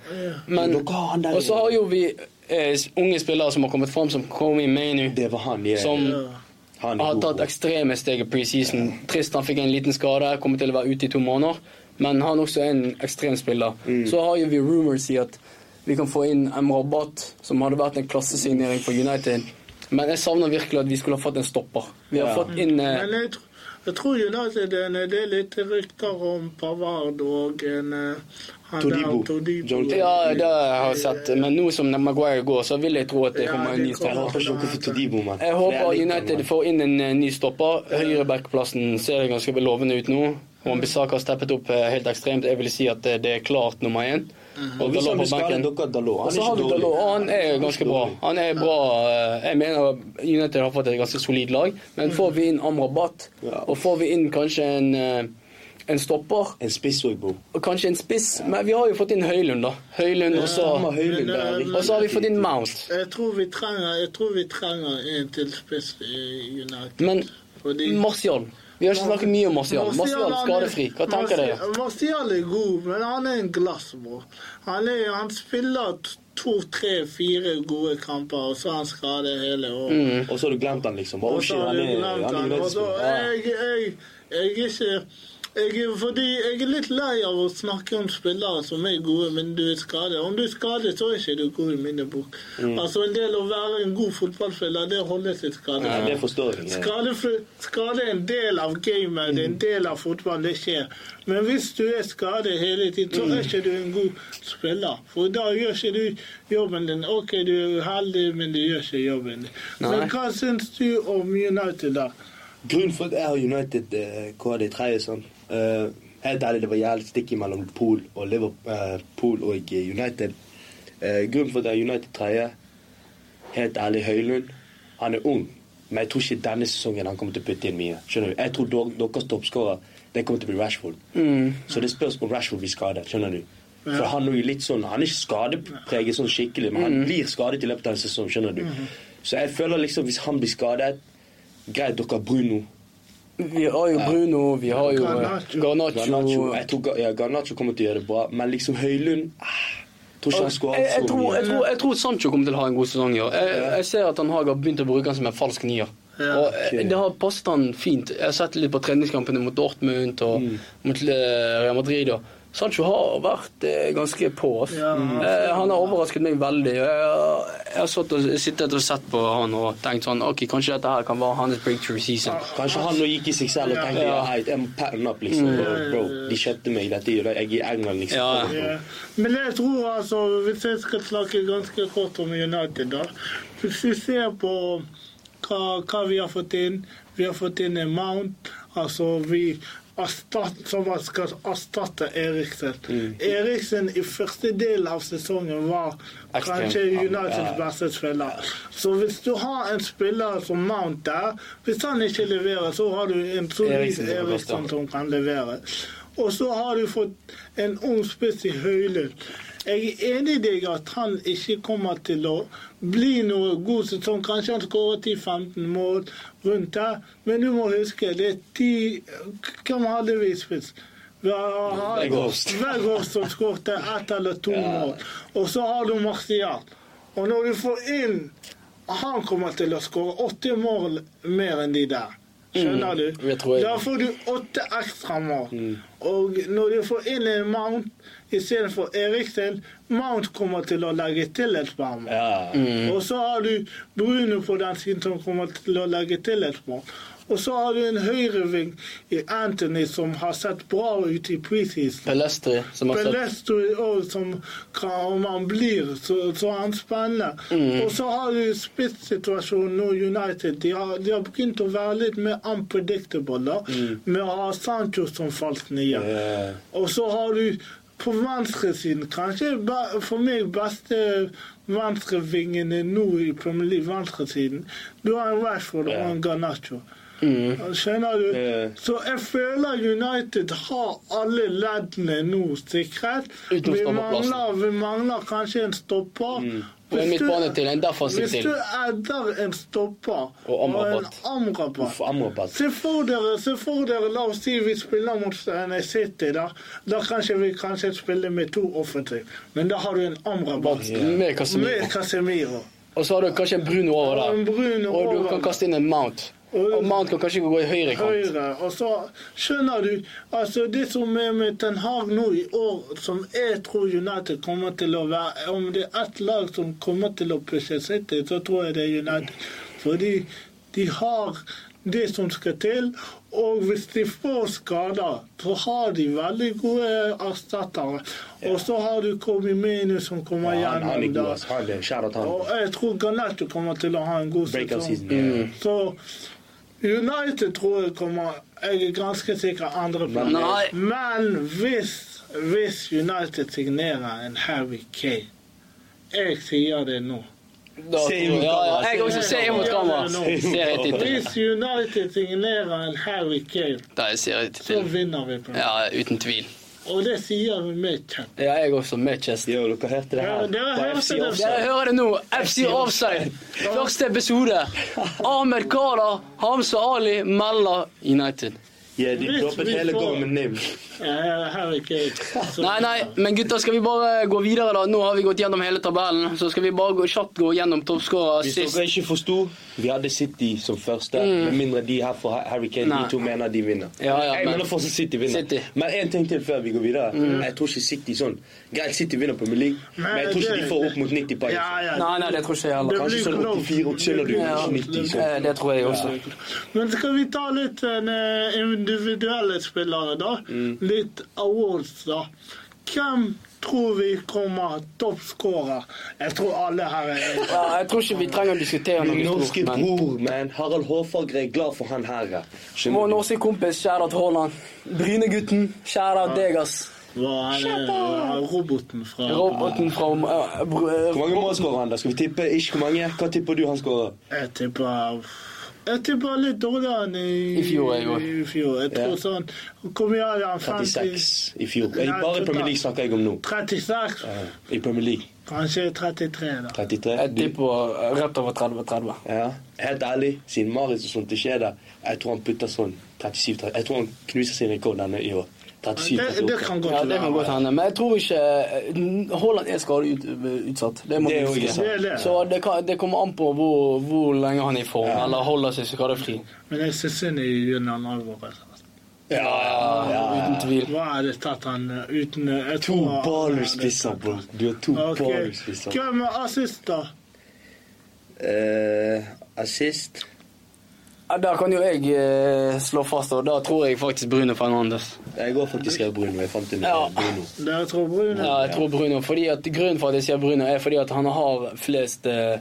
Men, og så har jo vi eh, unge spillere som har kommet fram, som Komi Mainu, Det var han, yeah. som. Han har tatt ekstreme steg i preseason. Tristan fikk en liten skade, kommer til å være ute i to måneder. Men han også er en ekstrem spiller. Mm. Så har jo vi rumors i at vi kan få inn Emrabat, som hadde vært en klassesignering for United. Men jeg savner virkelig at vi skulle ha fått en stopper. Vi har Ja. fått inn eh, Men jeg, tr- jeg tror United det er litt rykter om Pavard og en, eh, Todibo. Todibo. Ja, det har jeg sett. Men nå som Maguire går, så vil jeg tro at det kommer en ny Jeg stopper. håper ikke noe for Todibo, mann. Jeg håper United får inn en eh, ny stopper. Høyrebackplassen ser ganske lovende ut nå. Og Bissaka har steppet opp eh, helt ekstremt. Jeg vil si at det er klart nummer én. Og Dalot på benken. Og Han så er har vi Dalot, og han er ganske bra. Han er bra. eh, Jeg mener United har fått et ganske solid lag, men får vi inn Amrabat, og får vi inn kanskje en, en stopper En spiss òg, Bo. og kanskje en spiss Men vi har jo fått inn Høylund, da. Høylund, og så Høylund eh, og så har vi fått inn Mount. Jeg tror vi trenger, jeg tror vi trenger en til spiss i United. Men Fordi Martial Vi har ikke snakket mye om Martial. Martial skadefri. Hva tenker dere? Martial- er god, men han er en glassbror. Han, er, han spiller to, tre, fire gode kamper, og så er han skadet hele året. Mm. Og så har du glemt han, liksom. Og så har du glemt han han. Og så United-spiller. jeg, jeg, jeg er ikke jeg, fordi jeg er litt lei av å snakke om spillere som er gode, men du er skadet. Om du er skadet, så er ikke du god i min bok. Mm. Altså En del av å være en god fotballspiller, det holder seg skadet. Ja, det forstår jeg. Skade, skade er en del av gamet, det er en del av fotballen, det skjer. Men hvis du er skadet hele tiden, så er ikke du en god spiller. For da gjør ikke du jobben din. OK, du er uheldig, men du gjør ikke jobben din. Nei. Men hva syns du om United, da? Grunnen for at jeg har United eh, hva er det tredje sånn eh, Helt ærlig, det var jævlig stikk mellom Pool og Liverpool og eh, United. Eh, grunnen for at United tredje Helt ærlig, Høylund. Han er ung, men jeg tror ikke denne sesongen han kommer til å putte inn mye. Skjønner du? Jeg tror dere- deres toppskårer det kommer til å bli Rashford. Mm. Så det spørs om Rashford blir skadet. skjønner du? For Han er jo litt sånn, han er ikke skadepreget sånn skikkelig, men han blir skadet i løpet av en sesong. skjønner du? Så jeg føler liksom hvis han blir skadet Greit, dere har Bruno. Vi har jo Bruno, vi har jo Garnaccio. Garnacho. Garnacho, Garnacho. jeg tror ja, Garnaccio kommer til å gjøre det bra, men liksom Høylund ah, Tror ikke han Jeg, jeg, så tror, jeg, tror, jeg tror Sancho kommer til å ha en god sesong i år. Jeg, jeg ser at han har begynt å bruke han som en falsk nier. Ja. Og eh, Det har passet han fint. Jeg har sett litt på treningskampene mot Dortmund og Mm. mot eh, Real Madrid. Og Sancho har vært eh, ganske på. Ja, han har- eh, han har overrasket meg veldig. Jeg, jeg har satt og, sittet og sett på han og tenkt sånn Ok, kanskje dette her kan være hans breakthrough season. Kanskje han nå gikk i seg selv og tenkte ja. hei, jeg må pattern up, liksom. Mm. Bro, de kjøpte meg, dette gjør jeg i England, liksom. Ja. Ja. Men jeg tror altså, hvis jeg skal snakke ganske kort om United, da Hvis vi ser på hva, hva vi har fått inn Vi har fått inn en Mount. Altså vi som skal erstatte Eriksen. Eriksen i første del av sesongen var kanskje Uniteds beste spiller. Så hvis du har en spiller som Mount der, hvis han ikke leverer, så har du en solid er Eriksen som kan levere. Og så har du fått en ung spiss i Høylund. Jeg er enig i deg at han ikke kommer til å bli noe god sesong. Kanskje han skårer 10-15 mål rundt der, men du må huske det er ti Hvem hadde vi i Veghorst Weghorst. Som skåret ett eller to mål. Og så har du Martial. Og når du får inn Han kommer til å skåre åtte mål mer enn de der. Skjønner du? tror jeg. Da får du åtte ekstra mål. Og når du får inn en Mount istedenfor Eriksen, Mount kommer til å legge til et par Ja. Mm. Og så har du Bruno på den siden som kommer til å legge til et mål. Og så har du en høyreving i Anthony som har sett bra ut i preseason. Pelestri, som har Pelestri òg, som kan, om han blir, så, så han spennende. Mm. Og så har du spissituasjonen nå, United. De har, de har begynt å være litt mer unpredictable da, med å ha Sancho som falt ned. Yeah. Og så har du på venstresiden, kanskje for meg beste venstrevingene nå i Premier League, venstresiden. Du har en Rashford og en Garnaccio. mm. Skjønner du? Yeah. Så jeg føler United har alle leddene nå sikret. Vi mangler, vi mangler kanskje en stopper. Og en Hvis midtbane til, en defensiv Hvis til. du adder en stopper Og Amrabat. en Amrabat Amrabat. Se for dere, se for dere, la oss si vi spiller mot City, da. Da kanskje vi kanskje spiller med to offensive. Men da har du en Amrabat Med Casemiro. med Casemiro. Og så har du kanskje en Bruno over Og der. Bruno Og du over kan kaste inn en Mount. Og- mannen kan kanskje gå i høyre kant. Høyre. Og så skjønner du altså Det som er med Ten Hag nå i år, som jeg tror United kommer til å være Om det er ett lag som kommer til å pushe City, så tror jeg det er United. Fordi de har det som skal til. Og hvis de får skader, så har de veldig gode erstattere. Og så har du Kobe Minu som kommer Ja, han, han gjennom der. Han out han. Og jeg tror Garnetto kommer til å ha en god sesong. Mm. Så United tror jeg kommer Jeg er ganske sikker andreplass. Men hvis, hvis United signerer en Harry Kane Jeg sier det nå. Da jeg også ser imot kamera. Hvis United signerer en Harry Kane, Da så vinner vi på det. Ja, uten tvil. Og det sier vi med kjent. Ja, jeg også, med chest. Yo, dere hørte det her? Ja, På FC det. Offside. Jeg hører det nå. FC Offside. Første episode. Ahmed Kara, Hamza Ali melder United. Ja, de droppet hele får- med. Eh, Kane. Nei, nei, men gutter, skal vi bare gå videre, da? Nå har vi gått gjennom hele tabellen. Så skal vi bare gå, kjapt gå gjennom toppskårer Hvis dere ikke forsto, vi hadde City som første. Med mindre de her for Harry Kane, Nei. de to mener de vinner. Ja, ja, jeg men- mener fortsatt City vinner. City. Men én ting til før vi går videre. Jeg tror ikke City sånn Greit, City vinner på League, men jeg tror ikke de får opp mot 90 poeng. Ja, ja. Nei, nei, det tror ikke jeg heller. Kanskje sånn close. 84, skjønner du? Ja. 90 sånn. Eh, Det tror jeg også. Men skal vi ta litt eh, individuelle spillere, da? Mm. Litt awards, da. Hvem tror vi kommer toppskårer? Jeg tror alle her er Ja, jeg tror ikke vi trenger å diskutere Min noe norske stort, men bror, men Harald Hårfagre er glad for han her. Vår Skjønner norske kompis, kjære Haaland. Brynegutten, kjære deg, ass. Hva er det? Roboten fra Roboten fra Hvor mange mål skårer han? da? Skal vi tippe? Ikke hvor mange? Hva tipper du han skårer? Jeg tipper jeg bare litt dårligere enn i, I fjor, jeg også. i fjor. Jeg tror Ja. sånn Hvor mye hadde han? 36 i fjor. Nei, Jeg, bare i Premier League snakker jeg om nå. 36? Ja, I Premier League. Kanskje 33, da. 33. Jeg tipper rett over 30-30. Ja, helt ærlig, siden Marius og sånt ikke er der, jeg tror han putter sånn 37 Jeg tror han knuser sin rekord denne i år. 37 Det, det kan godt Ja, hende. Men jeg tror ikke eh, Haaland er skadeutsatt. Det må Det vi huske. Det. Så det, kan, det kommer an på hvor, hvor lenge han er i form, Ja. eller holder seg skadefri. Men jeg ser synd i Jørgen Alvarez. Ja, ja, ja. Uten tvil. Hva er det tatt han uh, uten jeg To ballerspisser, bro. Du har to okay. ballerspisser. Hvem er assist, da? Uh, assist Ja, Der kan jo jeg eh, slå fast, og da tror jeg faktisk Bruno Fernandes. Jeg går faktisk av Bruno. Jeg fant en Ja. Bruno. Dere tror Bruno? Ja, jeg tror Bruno. Fordi at Grunnen for at jeg sier Bruno, er fordi at han har flest eh,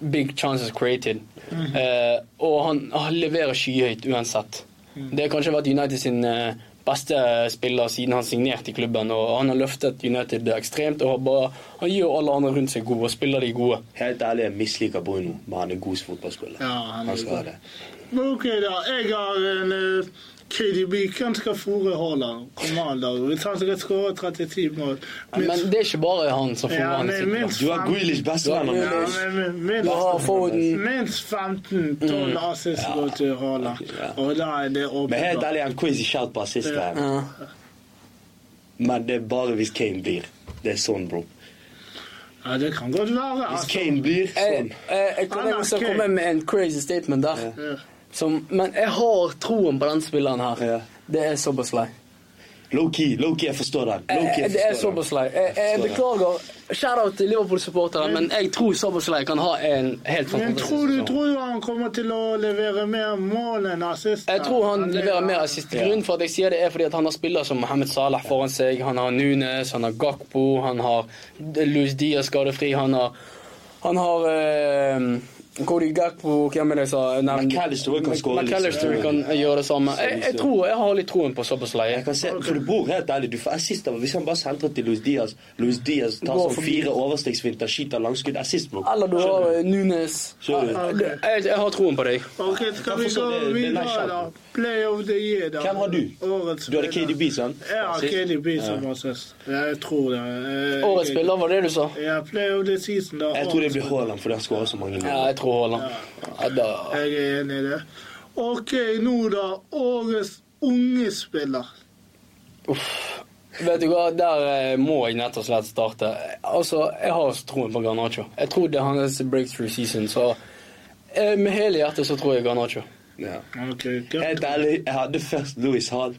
big chances created. Eh, og han, han leverer skyhøyt uansett. Det har kanskje vært United sin eh, beste spiller siden han signerte i klubben. Og han har løftet United ekstremt og bare, han gjør alle andre rundt seg gode og spiller de gode. Helt ærlig, jeg misliker Bruno, men han er god fotballspiller. Ja, han er han skal god. ha det. Ok, da. Jeg har en KDB. Hvem skal fòre Haaland? Hvis han skal skåre 37 mål Men det er ikke bare han som får Ja, minst Du har Grealish bestevenn. Minst 15-12 assist går til Haaland. Ja. Og da er det Men helt åpent. ærlig, han quiz ikke alt på assist. Ja. her. Ja. Men det er bare hvis Kane blir. Det er sånn, bro. Ja, det kan godt være. Hvis Altså. Kane blir Jeg, sånn jeg, jeg kan jeg også komme med en crazy statement der. Ja. Som, men jeg har troen på den spilleren her. Ja. Det er Soboslai. Low-key, low-key, jeg forstår den. Eh, jeg Det er forstår. Soboslai. Jeg, jeg beklager. Shout-out til Liverpool-supportere, men jeg tror Soboslai kan ha en helt Men fantastisk tror du, tror du han kommer til å levere mer mål enn assist? Jeg tror han leverer mer assist. Grunnen for at jeg sier det, er fordi at han har spillere som Mohammed Salah foran seg. Han har Nunes, han har Gakpo, han har Louis Diaz skadefri, han har Han har eh, Cody Gakpo, hvem er det sa? McAllister kan skåre litt. McAllister kan gjøre det samme. Jeg, jeg tror jeg har litt troen på Soboslai. Jeg kan se, for du bor helt ærlig, du får assist av Hvis han bare sentrer til Luis Diaz Luis Diaz tar sånn fire overstegsfinter, skyter langskudd, assist, bro. Eller du har Nunes. Du? Jeg, jeg, har troen på deg. Ok, skal vi så gå er videre, da? Play of the year, da. Hvem har du? Årets Du hadde. KDB, sant? Ja? KDB som assist. Jeg tror det. Eh, Årets spiller, var det du sa? Ja, play of the season, da. Jeg tror det blir Haaland, for han skårer så mange jeg Haaland. Ja. Jeg er enig i det. Ok, nå da. Årets unge spiller. Uff. Vet du hva, der eh, må jeg nett og slett starte. Altså, Jeg har troen på Garnaccio. Jeg tror det er hans breakthrough season, så eh, med hele hjertet så tror jeg Garnaccio. Ja. Okay, Helt ærlig, jeg hadde først Louis Hall.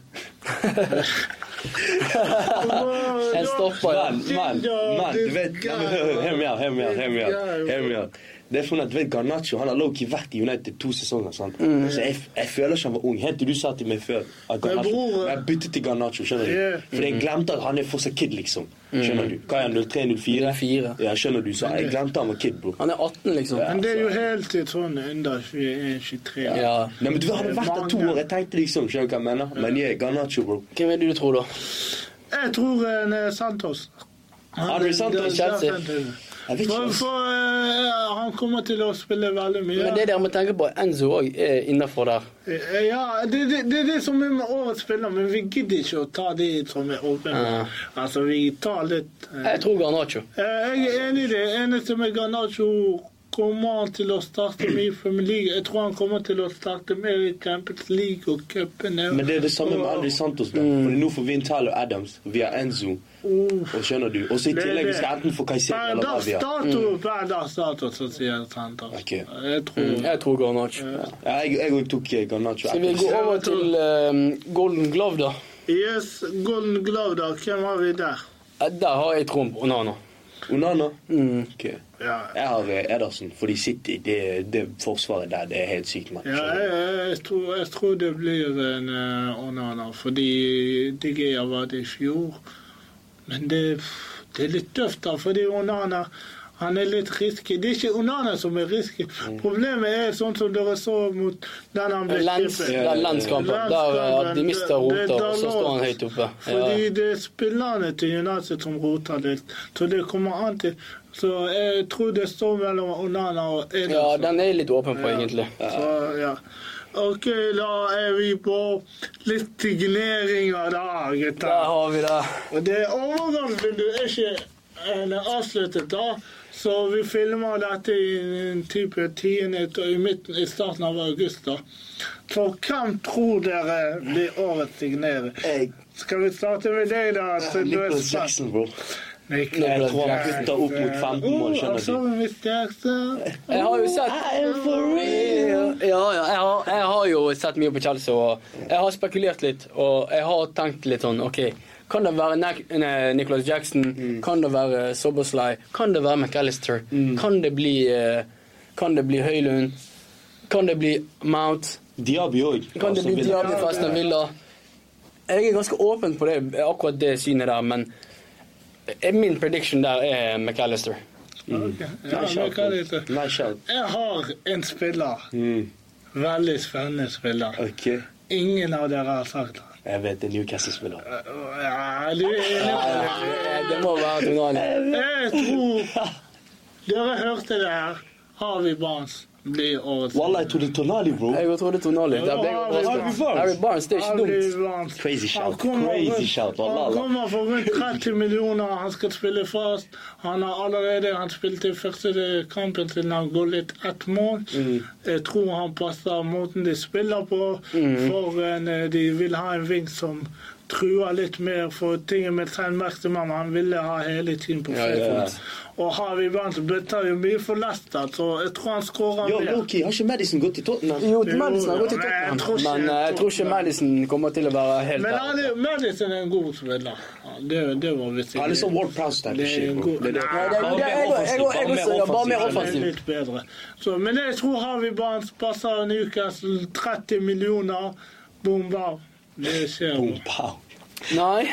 jeg stopper, den. Men, men, men, du vet meg hør meg hør meg Det er sånn at, du vet, Garnaccio han har low-key vært i United to sesonger. sant? Mm. Så jeg, jeg føler ikke han var ung. Helt til du sa til meg før at Garnaccio Jeg byttet til Garnaccio, skjønner du? Yeah. For jeg glemte at han er fortsatt kid, liksom. Skjønner du? Hva er han, 03-04? Ja, skjønner du? Så jeg glemte han var kid, bro. Han er 18, liksom. Men det er jo helt sånn under 21-23. Ja. Nei, men du hadde vært der to år. Jeg tenkte liksom, skjønner du hva jeg mener? Men jeg er Garnaccio, bro. Hvem er det du tror, da? Jeg tror uh, Santos. Han- Andre Santos, det- Chelsea. For, uh, eh, han kommer til å spille veldig mye. Men det dere må tenke på, Enzo òg er innafor der. Eh, Ja, det, det, det er det som er med årets spiller, men vi gidder ikke å ta de som er åpne. Uh. Altså, vi tar litt uh, Jeg tror Garnaccio. Jeg er enig i det. Eneste med Garnaccio kommer han til å starte med i Premier League. Jeg tror han kommer til å starte med i Champions League og cupene. Men det er det samme med Andri Santos. da. Mm. Fordi Nå får vi en Tyler Adams, via Enzo. Uff. Og skjønner du? Og så i tillegg vi det- skal enten få Caicedo Per eller Lavia. dato, per så sier Santos. Okay. Jeg tror Jeg tror Garnaccio. Ja, jeg jeg òg tok eh, Garnaccio. Skal vi gå over til eh, Golden Glove, da? Yes, Golden Glove, da. Hvem har vi der? Eh, Der har jeg troen på Onana. Onana? Mm. Okay. Ja, Jeg har Edersen, for de sitter i det, det forsvaret der, det er helt sykt, match. ja jeg, jeg, jeg, tror, jeg tror det blir en uh, Onana, fordi DG var det i fjor. Men det, det er litt tøft, da, fordi Onana han er litt risky. Det er ikke Onana som er risky. Problemet er sånn som dere så mot den han ble Lens, den er. Der eh, de mister roter, og så står han høyt oppe. Fordi det er spillerne til United som roter litt. Så det kommer an til Så jeg tror det står mellom Onana og Ederson. ja, den er jeg litt åpen på, egentlig. Så, ja. OK, da er vi på litt signeringer da, Der gutter. har vi det. Og det overgangsvinduet er ikke en avsluttet da. Så vi filmer dette i en type tiende i, midten, i starten av august. da. Så hvem tror dere blir årets signering? Jeg, Skal vi starte med deg, da? Så du er. Jackson, bro. Nicholas Jeg tror han Jackson. opp mot 15 mål, Oh, skjønner altså, du. Miss Jackson. Jeg har jo sett. Ja, ja jeg, har, jeg har jo sett mye på Chelsea, og jeg har spekulert litt. Og jeg har tenkt litt sånn OK, kan det være Nic- Nicholas Jackson? Mm. Kan det være Soboslai? Kan det være McAllister? Kan det bli eh, Kan det bli Høylund? Kan det bli Mount? Diaby òg. Kan det bli Diaby fra Aston Villa? Jeg er ganske åpen på det, akkurat det synet der, men eh, min prediction der er McAllister. Ok. Ja, men hva er det? Nice shout. Jeg har en spiller. Mm. Veldig spennende spiller. Okay. Ingen av dere har sagt han. Jeg vet det er Newcastle-spiller. Er det. Eh, Det må være Donald. Jeg tror Dere hørte det her. Harvey Barnes blir årets Wallah, jeg trodde Tonali, bro. Jeg trodde Tonali. Der ble. Harry Barnes, det er ikke dumt. Crazy shout. Crazy shout. Wallah, Han kommer for rundt 30 millioner. Han skal spille fast. Han har allerede Han spilte første kampen til han går litt ett mål. Mm. Jeg tror han passer måten de spiller på. For en, eh, de vil ha en ving som truer litt mer. For ting med Maximum, han ville ha hele tiden på Ja, ja, ja. feltet. Og Harvey Barnes bøtter jo mye for Leicester, så jeg tror han skårer mer. Loki, har ikke Madison gått i Tottenham? Jo, Madison har gått til Men jeg tror ikke- men eh, jeg tror ikke Madison kommer til å være helt Men han er, Madison er en god spiller. Det, det var visst. Han er sånn Ward Prowse-type Det er shit, Bare det- mer er litt bedre. Så, men jeg tror Harvey Barnes passer Newcastle 30 millioner. Boom, wow. Det. Boom. Nei.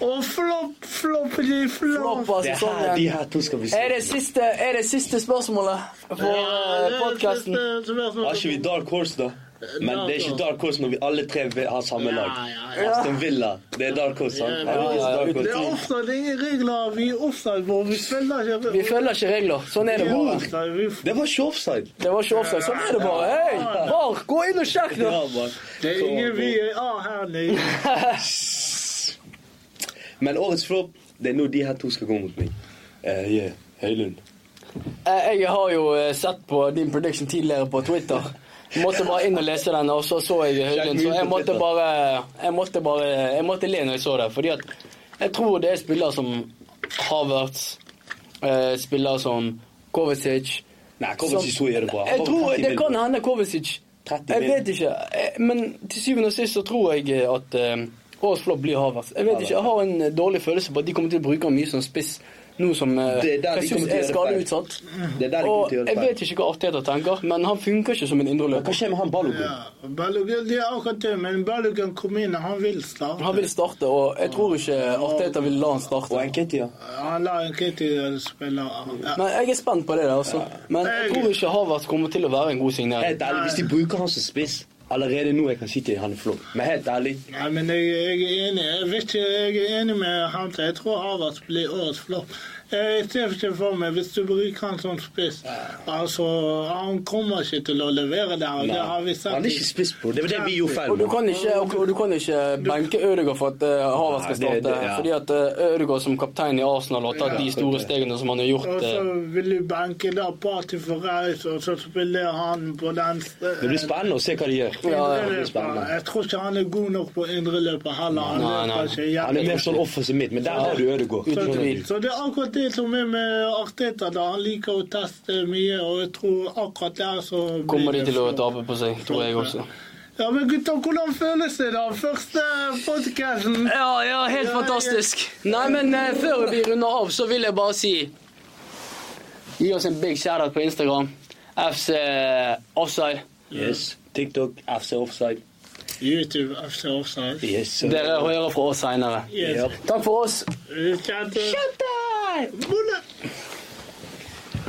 Og flopp, floppity, flopp. Flopp her, de her to skal vi se. Er det siste, er det siste spørsmålet for Ja, det podkasten? Har ikke vi Dark Horse, da? Men det er ikke Dark Horse når vi alle tre har ha samme lag. Ja, ja, ja. Aston Villa, det er Dark Horse, sant? Ja, Alle ja, ja. Dark Det er ofte det er regler. Vi er offside, på. Vi følger ikke Vi følger ikke regler. Sånn er det bare. Det var ikke offside. Det var ikke offside. Sånn er det bare. Hei, Bar, gå inn og sjekk, nå. Det er ingen VAR her nede. Men årets flopp, det er nå de her to skal gå mot meg. Uh, yeah. Høylund. Eh, Jeg har jo eh, sett på din prediction tidligere på Twitter. Måtte bare inn og lese den, og så så jeg Høylund. Så jeg måtte bare Jeg måtte bare Jeg måtte le når jeg så det. Fordi at jeg tror det er spillere som Havertz, eh, spillere som Kovacic Nei, Kovacic så gjør det bra. Jeg tror Det kan hende Kovacic. Jeg vet ikke. Eh, Men til syvende og sist så tror jeg at eh, årets flopp blir Havertz. Jeg vet ikke, jeg har en eh, dårlig følelse på at de kommer til å bruke ham mye som spiss nå som jeg syns er skadeutsatt. Det er Og jeg vet ikke hva Arteta tenker, men han funker ikke som en Hva skjer med han Balogun? Ja, det er akkurat det, men Balogun kom inn, og han vil starte. Han vil starte, og jeg tror ikke Arteta vil la han starte. Og Enketia? Han lar Enketia spille. Ja. Men jeg er spent på det, altså. Men jeg tror ikke Havert kommer til å være en god signering. Helt ærlig, hvis de bruker han som spiss Allerede nå jeg kan si til han flott. Men helt ærlig Nei, men jeg, jeg er enig. Jeg ikke, jeg er enig med han. Jeg tror Havertz blir årets flopp. Jeg ser ikke for meg, hvis du bruker han som spiss altså, Han kommer ikke til å levere der. og Det har vi sett. Han er ikke spiss på. Det var det vi gjorde feil Og du kan ikke, og du kan ikke benke Ødegaard for at uh, Havertz skal Nei, det- starte. det- ja. Fordi at uh, Ødegaard som kaptein i Arsenal har tatt de store stegene som han har gjort. Og så eh, vil du benke da Party for reis, og så spiller han på den Det blir spennende å se hva de gjør. Ja, ja, det blir spennende. Jeg tror ikke han er god nok på indreløpet heller. Han Nei, nei. Han er mer sånn offensiv midt, men der har du Ødegaard. Så det er akkurat det som er med Arteta. da Han liker å teste mye, og jeg tror akkurat der så blir kommer de til å tape på seg, tror jeg også. Ja, men gutter, hvordan føles det, da? Første podcasten. Ja, ja, helt Ja, fantastisk. Nei, men eh, før vi runder av, så vil jeg bare si Gi oss en big shout-out på Instagram. FC Offside. Yes. TikTok, FC Offside. YouTube after Offside. Yes. sir. Dere hører fra oss seinere. Yes. Yep. Takk for oss. Kjente. Shut up! Bulle.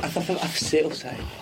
FFFC Offside.